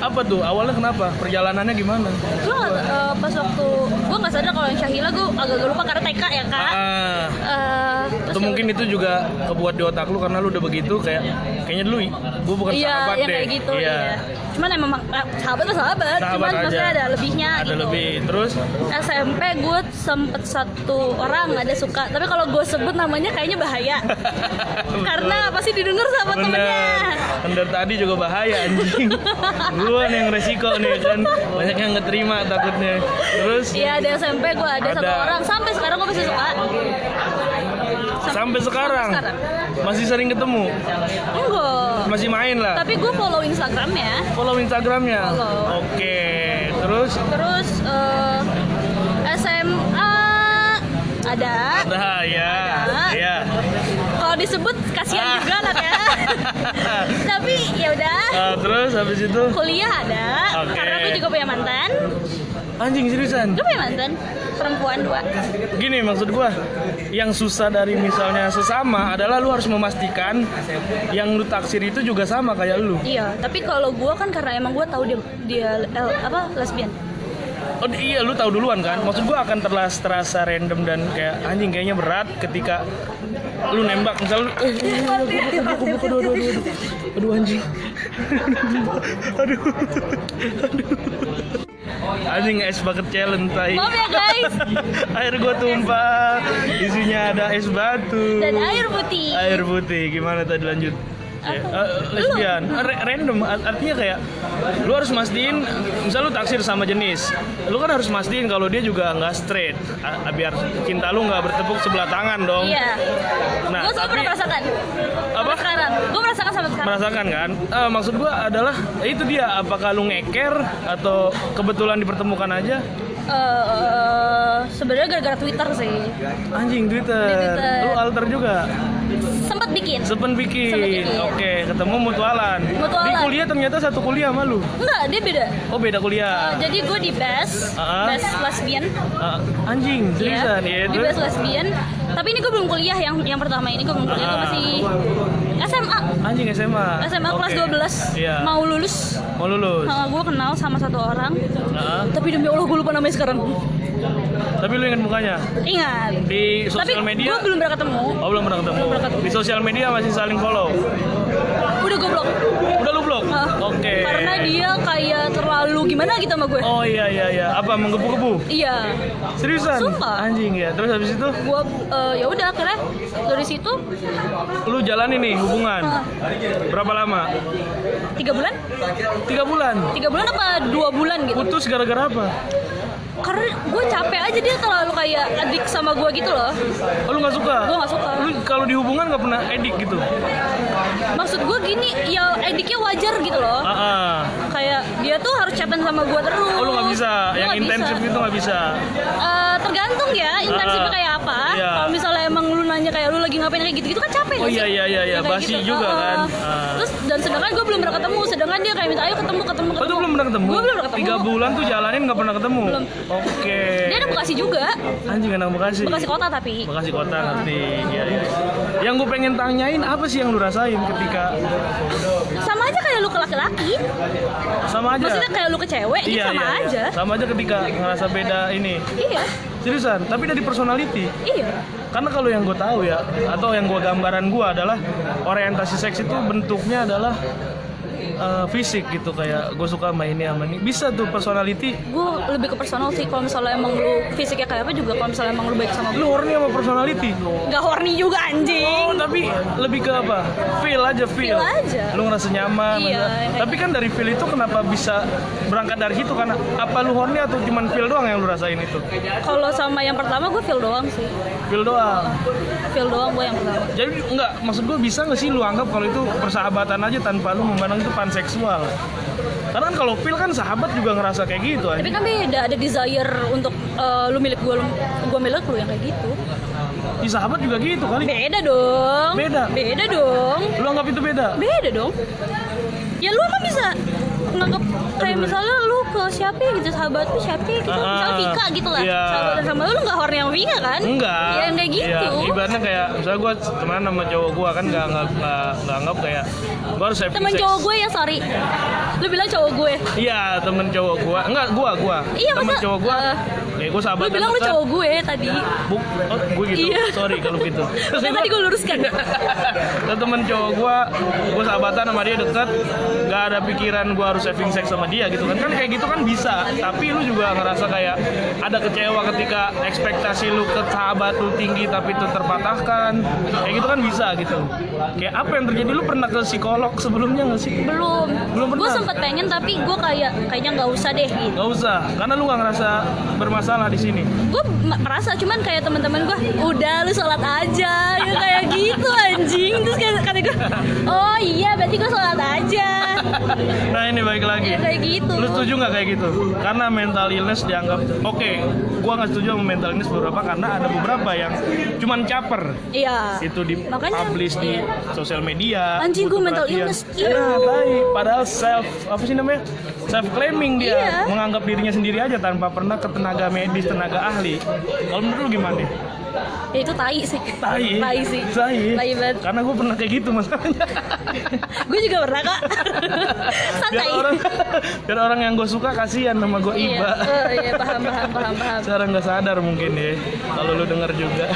Apa tuh? Awalnya kenapa? Perjalanannya gimana? gue eh, pas waktu gue nggak sadar kalau yang Syahila gue agak lupa karena TK ya kak Ah, Eh, atau mungkin itu juga kebuat di otak lu karena lu udah begitu kayak kayaknya dulu gue bukan iya, sahabat yang deh. kayak gitu Iya. iya. Cuman emang eh, sahabat tuh sahabat, Sahabat cuman aja. maksudnya ada lebihnya Ada gitu. lebih. Terus SMP gue sempet satu orang ada suka, tapi kalau gue sebut namanya kayaknya bahaya. Karena pasti didengar sama temennya. Bener. Bener tadi juga bahaya anjing. Nih yang resiko nih kan. Banyak yang nggak terima takutnya. Terus Iya ada SMP gue ada, satu Ada. orang sampai sekarang gue masih suka. sampai sekarang sekarang. masih sering ketemu. Enggak. Masih main lah. Tapi gue follow Instagramnya. Follow Instagramnya. Follow. Oke. Terus Terus eh, SMA ada. Nah, ya. Ada. Ya. Kalau disebut kasihan Ah. juga lah ya. Tapi ya udah. Ah, terus habis itu Kuliah ada. Oke. Karena gue juga punya mantan. anjing seriusan. Gue punya mantan. Perempuan dua. Gini maksud gua, yang susah dari misalnya sesama adalah lu harus memastikan yang lu taksir itu juga sama kayak lu. Iya. Tapi kalau gue kan karena emang gue tahu dia dia L, apa lesbian oh iya lu tahu duluan kan maksud gue akan terasa terasa random dan kayak anjing kayaknya berat ketika lu nembak misal eh, aduh aduh aduh anjing aduh aduh Anjing es bucket challenge tai. Maaf ya guys. air gue tumpah. Isinya ada es batu. Dan air putih. Air putih. Gimana tadi lanjut? Ya, eh, lesbian ra- random Art- artinya kayak lu harus mastiin misal lu taksir sama jenis lu kan harus mastiin kalau dia juga nggak straight A- biar cinta lu nggak bertepuk sebelah tangan dong Iya. Nah, gue selalu tapi- pernah merasakan. Apa? Sekarang. Gue merasakan sampai sekarang. merasakan kan Eh, maksud gua adalah itu dia apakah lu ngeker atau kebetulan dipertemukan aja Eh, sebenarnya gara-gara Twitter sih. Anjing Twitter. Di Twitter. Lu alter juga. Sempet bikin. Sepen bikin. Sempet bikin. Oke, ketemu mutualan. Mutualan. Di kuliah ternyata satu kuliah sama lu. Enggak, dia beda. Oh, beda kuliah. jadi gue di BES, Ah. BES lesbian. Ah, anjing, seriusan ya. di BES lesbian. Tapi ini gue belum kuliah yang yang pertama ini gue belum kuliah, gue Ah. masih SMA. Anjing SMA. SMA kelas Oke. 12 Iya. mau lulus. Mau lulus. gue kenal sama satu orang. Ah. Tapi demi Allah gue lupa namanya sekarang. Tapi lu ingat mukanya? Ingat. Di Tapi sosial media? gue belum pernah ketemu. Oh, belum pernah ketemu. Belum pernah ketemu. Di sosial media masih saling follow. Ah, Oke. Karena dia kayak terlalu gimana gitu sama gue. Oh iya iya iya. Apa menggebu-gebu? Iya. Seriusan? Sumpah. Anjing ya. Terus habis itu Gue eh, ya udah akhirnya dari situ lu jalani nih hubungan. Ah. Berapa lama? tiga bulan, Tiga bulan. tiga bulan apa dua bulan gitu. Putus gara-gara apa? Karena gue capek aja dia terlalu kayak adik sama gue gitu loh. Oh lu nggak suka? Gue nggak suka. Lu kalau di hubungan nggak pernah edik gitu? Maksud gue gini, ya ediknya wajar gitu loh. Ah, ah. Kayak dia tuh harus chatan sama gue terus. Oh lu nggak bisa. Gua Yang intensif bisa. itu nggak bisa. Eh, tergantung ya intensifnya Ah, kayak apa. iya. Kalau emang lu nanya kayak lu lagi ngapain kayak gitu-gitu kan capek Oh iya iya iya iya. Ya, kayak Basi gitu. juga Ah, kan. Ah. Terus dan sedangkan gue belum pernah ketemu, sedangkan dia kayak minta ayo ketemu ketemu ketemu. Oh belum pernah ketemu? Gue belum pernah ketemu. Tiga bulan tuh jalanin nggak pernah ketemu? Belum. Oke. Dia anak Bekasi juga, Anjing anak Bekasi. Bekasi kota tapi. Bekasi kota ngerti. Iya iya. Yang gue pengen tanyain apa sih yang lu rasain ketika Sama aja kayak lu ke laki-laki. sama aja? Maksudnya kayak lu ke cewek, gitu iya, sama iya, iya. aja. Sama aja ketika ngerasa beda ini. Iya, Seriusan, tapi dari personality. iya. Karena kalau yang gue tahu ya, atau yang gue gambaran gue adalah orientasi seks itu bentuknya adalah eh, fisik gitu kayak gue suka sama ini sama ini. Bisa tuh personality. Gue lebih ke personal sih. Kalau misalnya emang lu fisiknya kayak apa juga. Kalau misalnya emang lu baik sama gue, Lu horny sama personality. nggak horny juga anjing. Oh, tapi lebih ke apa? Feel aja, feel. Feel aja. Lu ngerasa nyaman. Iya, ngerasa- Tapi kan dari feel itu kenapa bisa berangkat dari situ karena apa lu horny atau cuman feel doang yang lu rasain itu? Kalau sama yang pertama gue feel doang sih. Feel doang. Feel doang gue yang pertama. Jadi enggak, maksud gue bisa nggak sih lu anggap kalau itu persahabatan aja tanpa lu memandang itu panseksual? Karena kan kalau feel kan sahabat juga ngerasa kayak gitu aja. Tapi kan beda, ada desire untuk eh, lu milik gue, gue milik lu yang kayak gitu. Di sahabat juga gitu kali. Beda dong. Beda? Beda dong. Lu anggap itu beda? Beda dong. Ya lu emang bisa nganggap kayak misalnya lu ke siapa gitu sahabat lu siapa gitu Ah, misalnya Vika gitu lah iya. sahabatan sama lu nggak horny sama Vika kan Enggak. ya yang kayak gitu Iya, ibaratnya kayak misalnya gue temenan sama cowok gue kan nggak nggak nggak anggap kayak gue harus temen sex. cowok gue ya sorry lu bilang cowok gue Iya, temen cowok gue. Enggak, gue gue. Iya, temen masa- cowok gue. eh, ya gue sahabat. lu bilang lu cowok gue tadi Buk, oh, gue gitu. Iya. Sorry kalau gitu. Makanya tadi gue luruskan Dan temen cowok gue, gue sahabatan sama dia deket, nggak ada pikiran gue harus having sex sama dia gitu kan. Kan kayak gitu kan bisa, tapi lu juga ngerasa kayak ada kecewa ketika ekspektasi lu ke sahabat lu tinggi tapi itu terpatahkan. Kayak gitu kan bisa gitu. Kayak apa yang terjadi? Lu pernah ke psikolog sebelumnya nggak sih? belum Belum gue pernah? sempet pengen tapi gue kayak kayaknya nggak usah deh gitu Gak usah, karena lu nggak ngerasa bermasalah di sini. gue merasa cuman kayak teman-teman gue udah lu sholat aja ya kayak gitu anjing terus kayak kata gue oh iya berarti gue sholat aja Nah ini baik lagi. ya kayak gitu Lu setuju nggak kayak gitu? Karena mental illness dianggap oke. gua nggak setuju sama mental illness beberapa karena ada beberapa yang cuman caper. iya Itu di Makanya, publish di iya. sosial media. Anjing, butuh mental perhatian. illness. Nah, Iu. baik. Padahal self apa sih namanya? Self claiming dia Iya. menganggap dirinya sendiri aja tanpa pernah ke tenaga medis, tenaga ahli. Kalau menurut lu gimana? ya itu tai sih Tai. tai sih Tai. tai banget Karena gue pernah kayak gitu masalahnya. gue juga pernah kak biar santai orang biar orang yang gue suka kasihan sama gue iya iba. oh, iya paham paham paham paham Secara nggak sadar mungkin ya, kalau lu denger juga.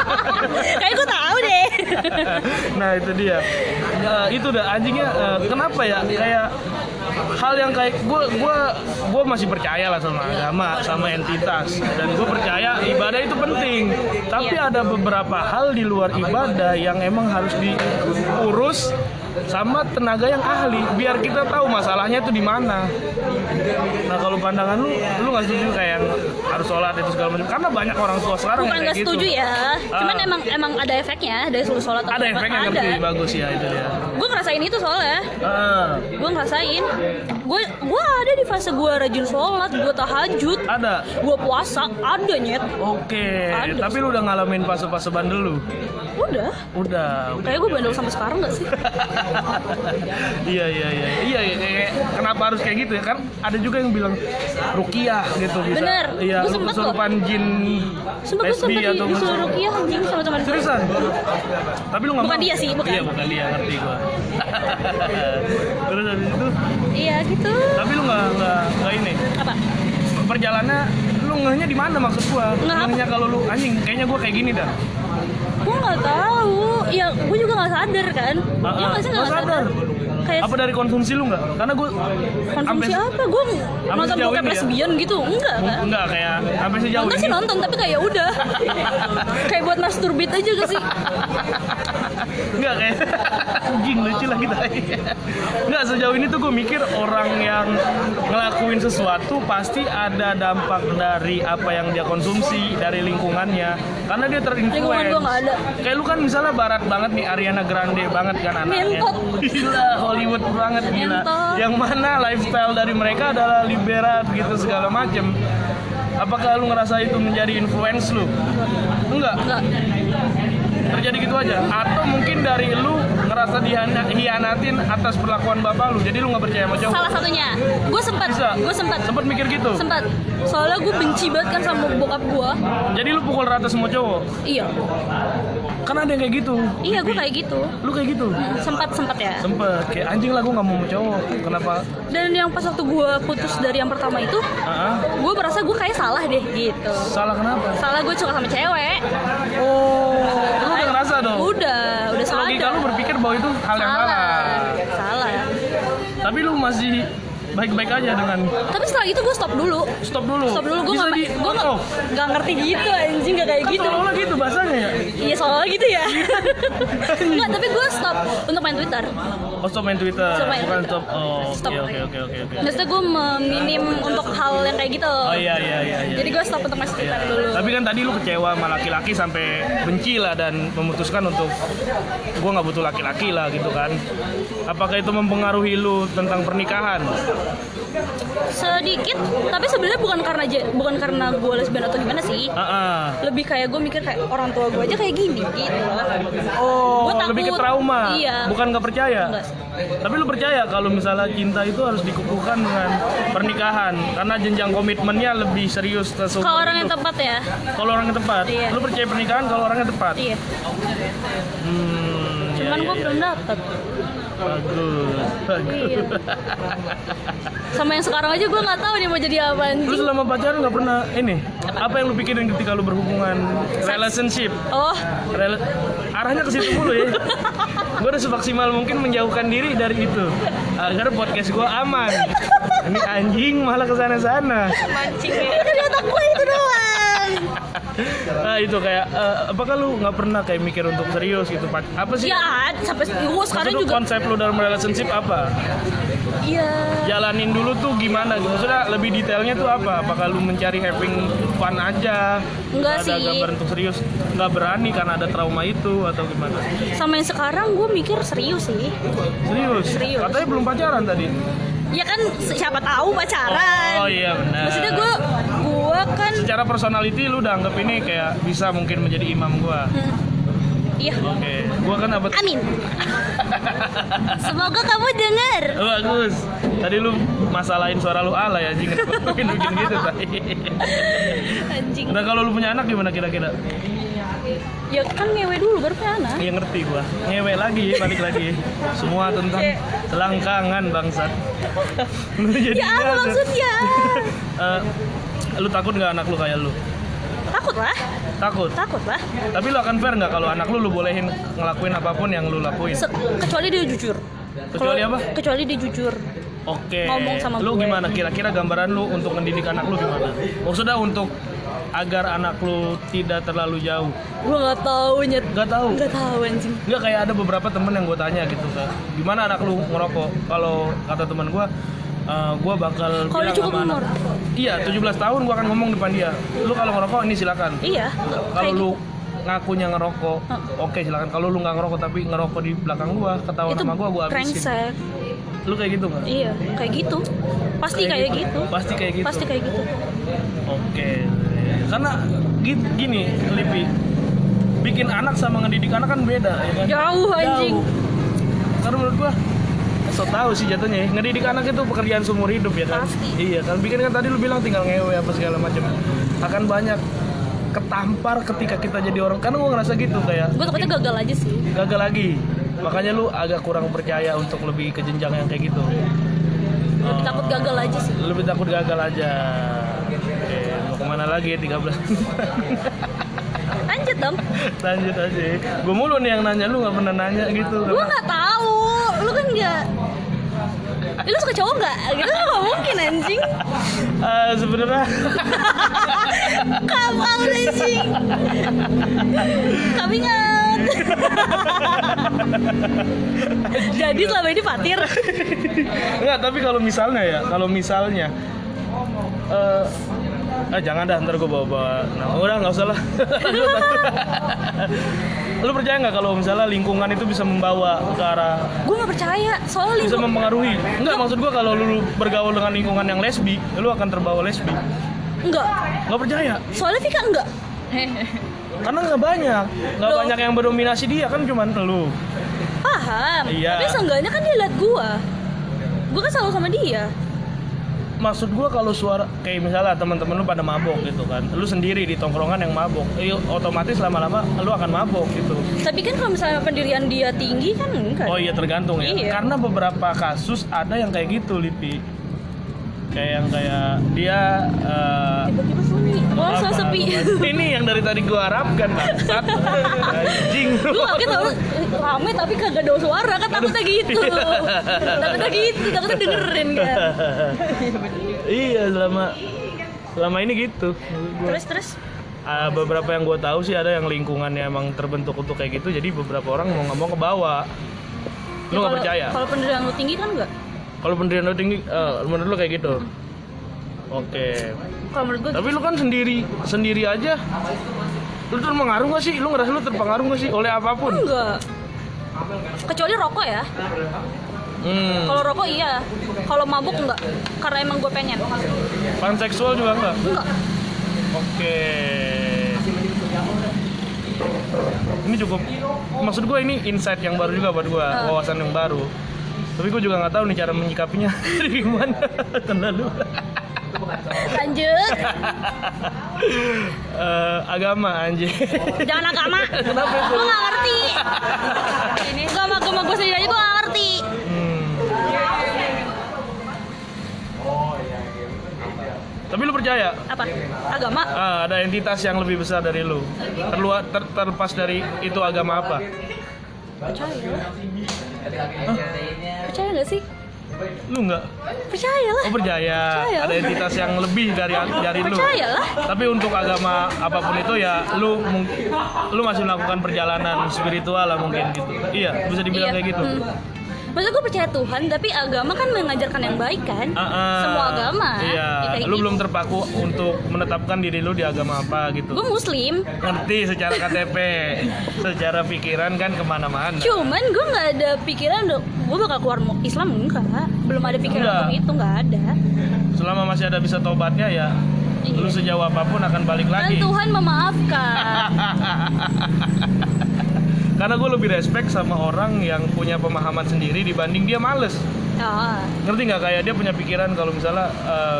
kayak gue tahu deh nah itu dia. Nah, itu dah anjingnya. eh, kenapa ya? Kayak hal yang kayak gue gue gue masih percaya lah sama agama sama entitas dan gue percaya ibadah itu penting tapi Iya. ada beberapa hal di luar ibadah yang emang harus diurus sama tenaga yang ahli biar kita tahu masalahnya itu di mana. Nah kalau pandangan lu lu nggak setuju kayak yang harus sholat itu segala macam? Karena banyak orang tua sekarang bukan nggak kayak setuju gitu. ya. Cuman Ah. emang emang ada efeknya dari suruh sholat ada efeknya ada. Ngerti bagus ya itu dia. Gue ngerasa ngerasain itu soalnya. Ah, gue ngerasain. Gue gue ada di fase gue rajin sholat gue tahajud ada. gue puasa ada nyet. Oke, Ada. tapi lu udah ngalamin fase-fase bandel lu. udah. Udah. kayak gue bandel sampai sekarang gak sih iya iya iya. Iya iya, kayak kenapa harus kayak gitu ya? Kan ada juga yang bilang rukiah gitu bisa. Bener, iya sempet kesurupan jin Sumpah gue lesbi sempet atau di- disuruh rukiah anjing sama teman seriusan? Tapi lu nggak Bukan dia sih, bukan. iya bukan dia ngerti gua. Terus habis itu? Iya gitu. Tapi lu nggak nggak nggak ini? Apa? Perjalanannya lu ngehnya di mana maksud gua? Ngehnya kalau lu anjing kayaknya gua kayak gini dah gue nggak tahu ya gue juga nggak sadar kan Ah, ya ah. nggak sih Nggak nggak sadar. Kayak apa dari konsumsi lu nggak karena gua konsumsi sampai- apa gue nonton bokep ya? lesbian gitu enggak kan enggak kayak sampai sejauh nonton ini sih nonton tapi kayak udah kayak buat masturbit aja gak sih Enggak kayak anjing lucu lah kita. Enggak sejauh ini tuh gue mikir orang yang ngelakuin sesuatu pasti ada dampak dari apa yang dia konsumsi dari lingkungannya karena dia terinfluence. Lingkungan gua nggak ada. Kayak lu kan misalnya barat banget nih Ariana Grande banget kan anaknya. Ngentot. Gila Hollywood banget gila. Yang mana lifestyle dari mereka adalah liberal gitu segala macem. Apakah lu ngerasa itu menjadi influence lu? Enggak. Enggak. Terjadi gitu aja. Atau mungkin dari lu ngerasa dihianatin atas perlakuan bapak lu. Jadi lu nggak percaya sama cowok? Salah satunya. Gue sempat gue sempat sempat mikir gitu? Sempat soalnya gue benci banget kan sama bokap gue jadi lu pukul rata semua cowok? Iya kan ada yang kayak gitu. Iya gue kayak gitu. Lu kayak gitu? Hmm, sempat sempat ya. Sempet. Kayak anjing lah gue nggak mau cowok. Kenapa? Dan yang pas waktu gue putus dari yang pertama itu gue merasa gue kayak salah deh gitu. Salah kenapa? Salah gue suka sama cewek. Oh. Lu udah ngerasa dong? udah udah logika lu berpikir bahwa itu hal yang salah salah. salah. Tapi lu masih baik-baik aja dengan tapi setelah itu gue stop dulu stop dulu stop dulu gue nggak gue nggak oh, nggak ngerti gitu anjing nggak kayak kan gitu seolah-olah gitu bahasanya ya iya soalnya gitu ya nggak tapi gue stop untuk main twitter Oh stop main Twitter, Stop main bukan Twitter. stop. Oh oke Stop. oke oke oke oke. maksudnya gue meminim untuk hal yang kayak gitu Oh iya iya iya. iya. jadi gue stop untuk main twitter Iya. dulu Tapi kan tadi lu kecewa sama laki-laki sampai benci lah dan memutuskan untuk gua nggak butuh laki-laki lah gitu kan. Apakah itu mempengaruhi lu tentang pernikahan? Sedikit tapi sebenarnya bukan karena bukan karena gue lesbian atau gimana sih Ah, ah. lebih kayak gue mikir kayak orang tua gue aja kayak gini gitu Oh, Gua takut. lebih ke trauma. Iya. Bukan nggak percaya. Enggak. Tapi lu percaya kalau misalnya cinta itu harus dikukuhkan dengan pernikahan karena jenjang komitmennya lebih serius kalau orang yang hidup. tepat ya Kalau orang yang tepat. Iya. Lu percaya pernikahan kalau orang yang tepat. iya Hmm, cuman iya, gue iya, belum iya. dapet Bagus. Bagus. Iya. sama yang sekarang aja gue nggak tahu nih mau jadi apa Lu anjing selama pacaran nggak pernah ini? Apa yang lu pikirin ketika lu berhubungan relationship? oh Rela- arahnya ke situ mulu ya. gue udah semaksimal mungkin menjauhkan diri dari itu agar podcast gue aman. Ini anjing malah ke sana-sana. mancing ya di otak gue itu doang Nah itu kayak eh, apakah lu nggak pernah kayak mikir untuk serius gitu? Pac- Apa sih? ya sampai gue sekarang juga konsep lu dalam relationship apa? iya Jalanin dulu tuh gimana? Maksudnya lebih detailnya tuh apa? Apakah lu mencari having fun aja? Enggak ada sih. gambar untuk serius? Nggak berani karena ada trauma itu atau gimana? sama yang sekarang gue mikir serius sih Serius? Serius. Katanya belum pacaran tadi. Ya kan siapa tahu pacaran Oh iya benar. maksudnya gue gue kan Secara personality lu udah anggap ini kayak bisa mungkin menjadi imam gua. Hmm, iya Oke, gua kan dapat amin semoga kamu dengar Oh, bagus. Tadi lu masalahin suara lu ala ya, anjing. Bikin bikin gitu tadi. anjing Nah, kalau lu punya anak gimana kira-kira? Ya kan ngewe dulu baru punya anak Ya ngerti gua. Ngewe lagi, balik lagi. Semua tentang selangkangan bangsat. Lu jadi ya apa maksudnya Eh, lu takut nggak anak lu kayak lu? takut lah Takut. takut lah Tapi lu akan fair nggak kalau anak lu lu bolehin ngelakuin apa pun yang lu lakuin? Se- kecuali dia jujur Kecuali Kalau- apa? kecuali dia jujur Oke. Ngomong sama lu gue. gimana kira-kira gambaran lu untuk mendidik anak lu gimana? Maksudnya untuk agar anak lu tidak terlalu jauh. gue nggak tahu nyet Gak tahu. nggak tahu anjing Enggak kayak ada beberapa temen yang gue tanya gitu kan. Gimana anak lu ngerokok? Kalau kata teman gue eh gue bakal Kalau bilang cukup sama anak. umur. Iya, 17 tahun gue akan ngomong depan dia. Lu kalau ngerokok ini silakan. iya Kalau lu ngakunya ngerokok oke silakan kalau lu nggak ngerokok tapi ngerokok di belakang gua ketahuan sama gua gua habisin lu kayak gitu nggak? Iya kayak gitu. Pasti kayak gitu. pasti kayak gitu. Pasti kayak gitu. Oke. Karena gi- gini Lipi. Bikin anak sama ngedidik anak kan beda ya kan? Jauh anjing. Jauh. karena menurut gua so tau sih jatuhnya ya. ngedidik anak itu pekerjaan seumur hidup ya kan? Pasti. iya kan? Bikin kan tadi lu bilang tinggal ngewe apa segala macam. Akan banyak ketampar ketika kita jadi orang. Karena gua ngerasa gitu kayak gue takutnya gagal aja sih. Gagal lagi makanya lu agak kurang percaya untuk lebih ke jenjang yang kayak gitu. Lebih takut gagal aja sih. Lebih takut gagal aja. Oke mau ke mana lagi 13 lanjut dong lanjut aja. Gue mulu nih yang nanya lu nggak pernah nanya gitu. Gue nggak tahu. Lu kan nggak lu suka cowok nggak? Gitu nggak mungkin anjing. Eh, sebenarnya kamu anjing? Coming out jadi selama ini patir Enggak, tapi kalau misalnya ya, kalau misalnya eh ah, jangan dah ntar gue bawa bawa nah udah nggak usah lah. Lu percaya nggak kalau misalnya lingkungan itu bisa membawa ke arah gue nggak percaya soalnya bisa lingkup- mempengaruhi. Enggak maksud gue kalau lu bergaul dengan lingkungan yang lesbi lu akan terbawa lesbi. Enggak nggak percaya? Soalnya Vika enggak karena nggak banyak. Nggak Loh. banyak yang mendominasi dia kan cuman lu. Paham. Iya. tapi seenggaknya kan dia liat gue gue kan selalu sama dia. Maksud gua kalau suara kayak misalnya teman-teman lu pada mabok gitu kan. Lu sendiri di tongkrongan yang mabok. Eh, otomatis lama-lama lu akan mabok gitu. Tapi kan kalau misalnya pendirian dia tinggi kan enggak oh iya tergantung ya. Iya. karena beberapa kasus ada yang kayak gitu lipi kayak yang kayak dia eh, tiba-tiba sunyi. apa, sepi? ini yang dari tadi gua harapkan bangsat. Anjing. Gue kaget eh, rame tapi kagak ada suara kan takutnya gitu. Takutnya gitu takutnya dengerin kan. Iya selama selama ini gitu. Terus terus? Ah, beberapa yang gue tahu sih ada yang lingkungannya emang terbentuk untuk kayak gitu jadi beberapa orang mau nggak mau ke bawah. Lu nggak Ya, percaya? kalau pendirian lu tinggi kan enggak kalau pendirian lu tinggi eh, menurut lu kayak gitu? Oke. Kalau menurut gue tapi lu kan sendiri sendiri aja. Lu terpengaruh gak sih? Lu ngerasa lu terpengaruh gak sih oleh apa pun? Enggak. Kecuali rokok ya. Hmm. kalau rokok iya. Kalau mabuk enggak karena emang gue pengen. Panseksual juga enggak? Enggak. Oke. Ini cukup. Maksud gue ini insight yang baru juga buat gue, Ah. wawasan yang baru. Tapi gue juga nggak tahu nih cara menyikapinya gimana. Tenang lu. lanjut Eh, agama anjing. jangan agama Kenapa itu? gue gak ngerti ini gue sama agama gue sendiri aja gue gak ngerti Hmm. Tapi lu percaya apa agama ah, ada entitas yang lebih besar dari lu? Terluar ter- terlepas dari itu agama apa? percaya percaya gak sih Lu nggak? percaya lah Oh percaya. Percaya. Ada entitas yang lebih dari dari lu. Percaya lah. Tapi untuk agama apa pun itu ya lu lu masih melakukan perjalanan spiritual lah mungkin gitu. Iya, bisa dibilang Iya. kayak gitu. Hmm. Maksudnya gue percaya Tuhan, tapi agama kan mengajarkan yang baik kan? Ah, ah. Semua agama. Iya, Ya, lu gitu. belum terpaku untuk menetapkan diri lu di agama apa gitu. Gue muslim, Ngerti secara KTP, secara pikiran kan ke mana-mana. cuman gue nggak ada pikiran gue bakal keluar Islam enggak. Belum ada pikiran Enggak. untuk itu nggak ada. Selama masih ada bisa tobatnya ya, Iya. lu sejauh apa pun akan balik Dan lagi. Tuhan memaafkan. Karena gue lebih respect sama orang yang punya pemahaman sendiri dibanding dia males. ya, Ngerti nggak kayak dia punya pikiran kalau misalnya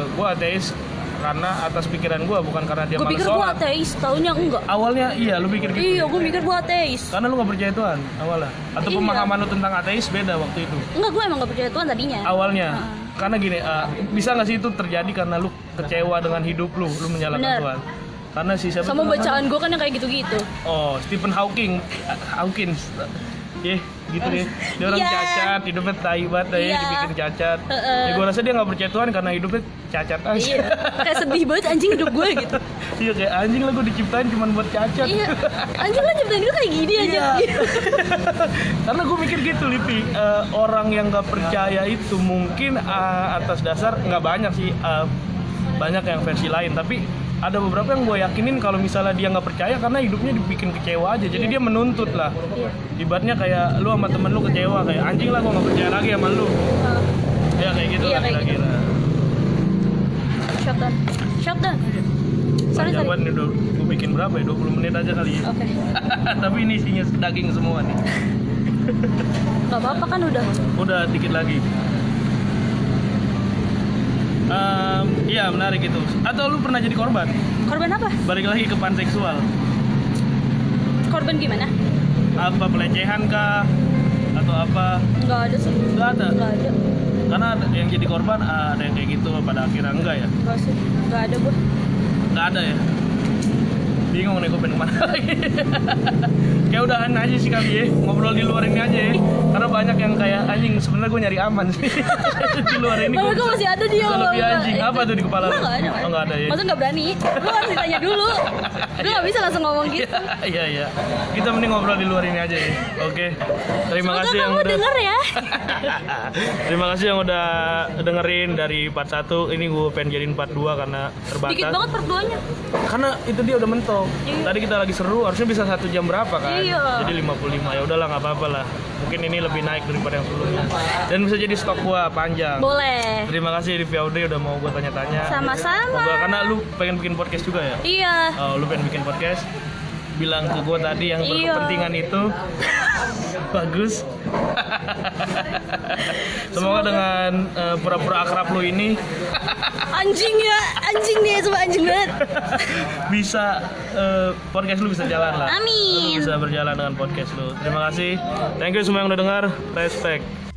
gue ateis karena atas pikiran gue bukan karena dia gue males pikir gue sholat. ateis, taunya enggak. Awalnya iya lu pikir gitu. Iya, gue mikir gue ateis. Karena lu nggak percaya Tuhan awalnya. Atau Iya. pemahaman lu tentang ateis beda waktu itu. Enggak, gue emang gak percaya Tuhan tadinya. Awalnya. Heeh. Karena gini, eh, bisa nggak sih itu terjadi karena lu kecewa dengan hidup lu, lu menyalahkan Bener. Tuhan. Karena si siapa Sama bacaan gue kan yang kayak gitu-gitu. Oh, Stephen Hawking, Ah, Hawkins. Ye, gitu deh. Dia orang Iya. cacat, hidupnya tai banget deh, Iya. dibikin cacat. Heeh. Ya gue rasa dia nggak percaya Tuhan karena hidupnya cacat aja. Iya, kayak sedih banget anjing hidup gue gitu. Iya, kayak anjing lah gue diciptain cuma buat cacat. Iya, anjing lah nyiptain gue kayak gini aja. Iya. Karena gue mikir gitu, Lipi. Eh, orang yang nggak percaya itu mungkin eh, atas dasar nggak banyak sih, eh, banyak yang versi lain. Tapi ada beberapa yang gue yakinin kalau misalnya dia nggak percaya karena hidupnya dibikin kecewa aja jadi dia menuntut lah Iya. ibaratnya kayak lu sama temen lu kecewa kayak anjing lah gue nggak percaya lagi sama lu Uh, ya kayak gitu Iya, lah kayak gitu. kira-kira shotgun. Shotgun. Sorry, sorry. Jawaban ini udah gue bikin berapa ya 20 menit aja kali ya Oke. tapi ini isinya daging semua nih Gak apa-apa kan udah. udah dikit lagi Em, iya menarik itu atau lu pernah jadi korban Korban apa? balik lagi ke panseksual Korban gimana? apa pelecehan kah atau apa Nggak ada sih. nggak ada Nggak ada. karena ada yang jadi korban ada yang kayak gitu pada akhirnya enggak ya Nggak sih. Nggak ada gue. nggak ada ya bingung nih gue pengen ke mana lagi kayak udahan aja sih kali ya ngobrol di luar ini aja ya karena banyak yang kayak anjing sebenarnya gue nyari aman sih di luar ini gue masih ada dia. lebih anjing. Apa tuh di kepala lu? nggak ada. Oh, nggak ada ya? Maksudnya nggak berani. Lu harus ditanya dulu. Lu nggak bisa langsung ngomong gitu. iya iya kita mending ngobrol di luar ini aja ya oke terima Semoga kasih yang udah denger ya. terima kasih yang udah dengerin dari part 1 ini gue pengen jadiin part 2 karena terbatas Dikit banget per duanya. karena itu dia udah mentok Iya. tadi kita lagi seru harusnya bisa satu jam berapa kan Iya. jadi 55 ya udahlah nggak apa-apa lah mungkin ini lebih naik daripada yang sebelumnya dan bisa jadi stok gua panjang Boleh. terima kasih Rivia Audrey udah mau gua tanya-tanya Sama-sama. Karena lu pengen bikin podcast juga ya Iya. oh, lu pengen bikin podcast bilang ke gua tadi yang Iya. berkepentingan itu bagus semoga dengan eh, pura-pura akrab lu ini Anjing ya, anjing nih, coba anjing banget. bisa eh, podcast lu bisa jalan lah. Amin. Lu bisa berjalan dengan podcast lu. Terima kasih. Thank you semua yang udah dengar. Respect.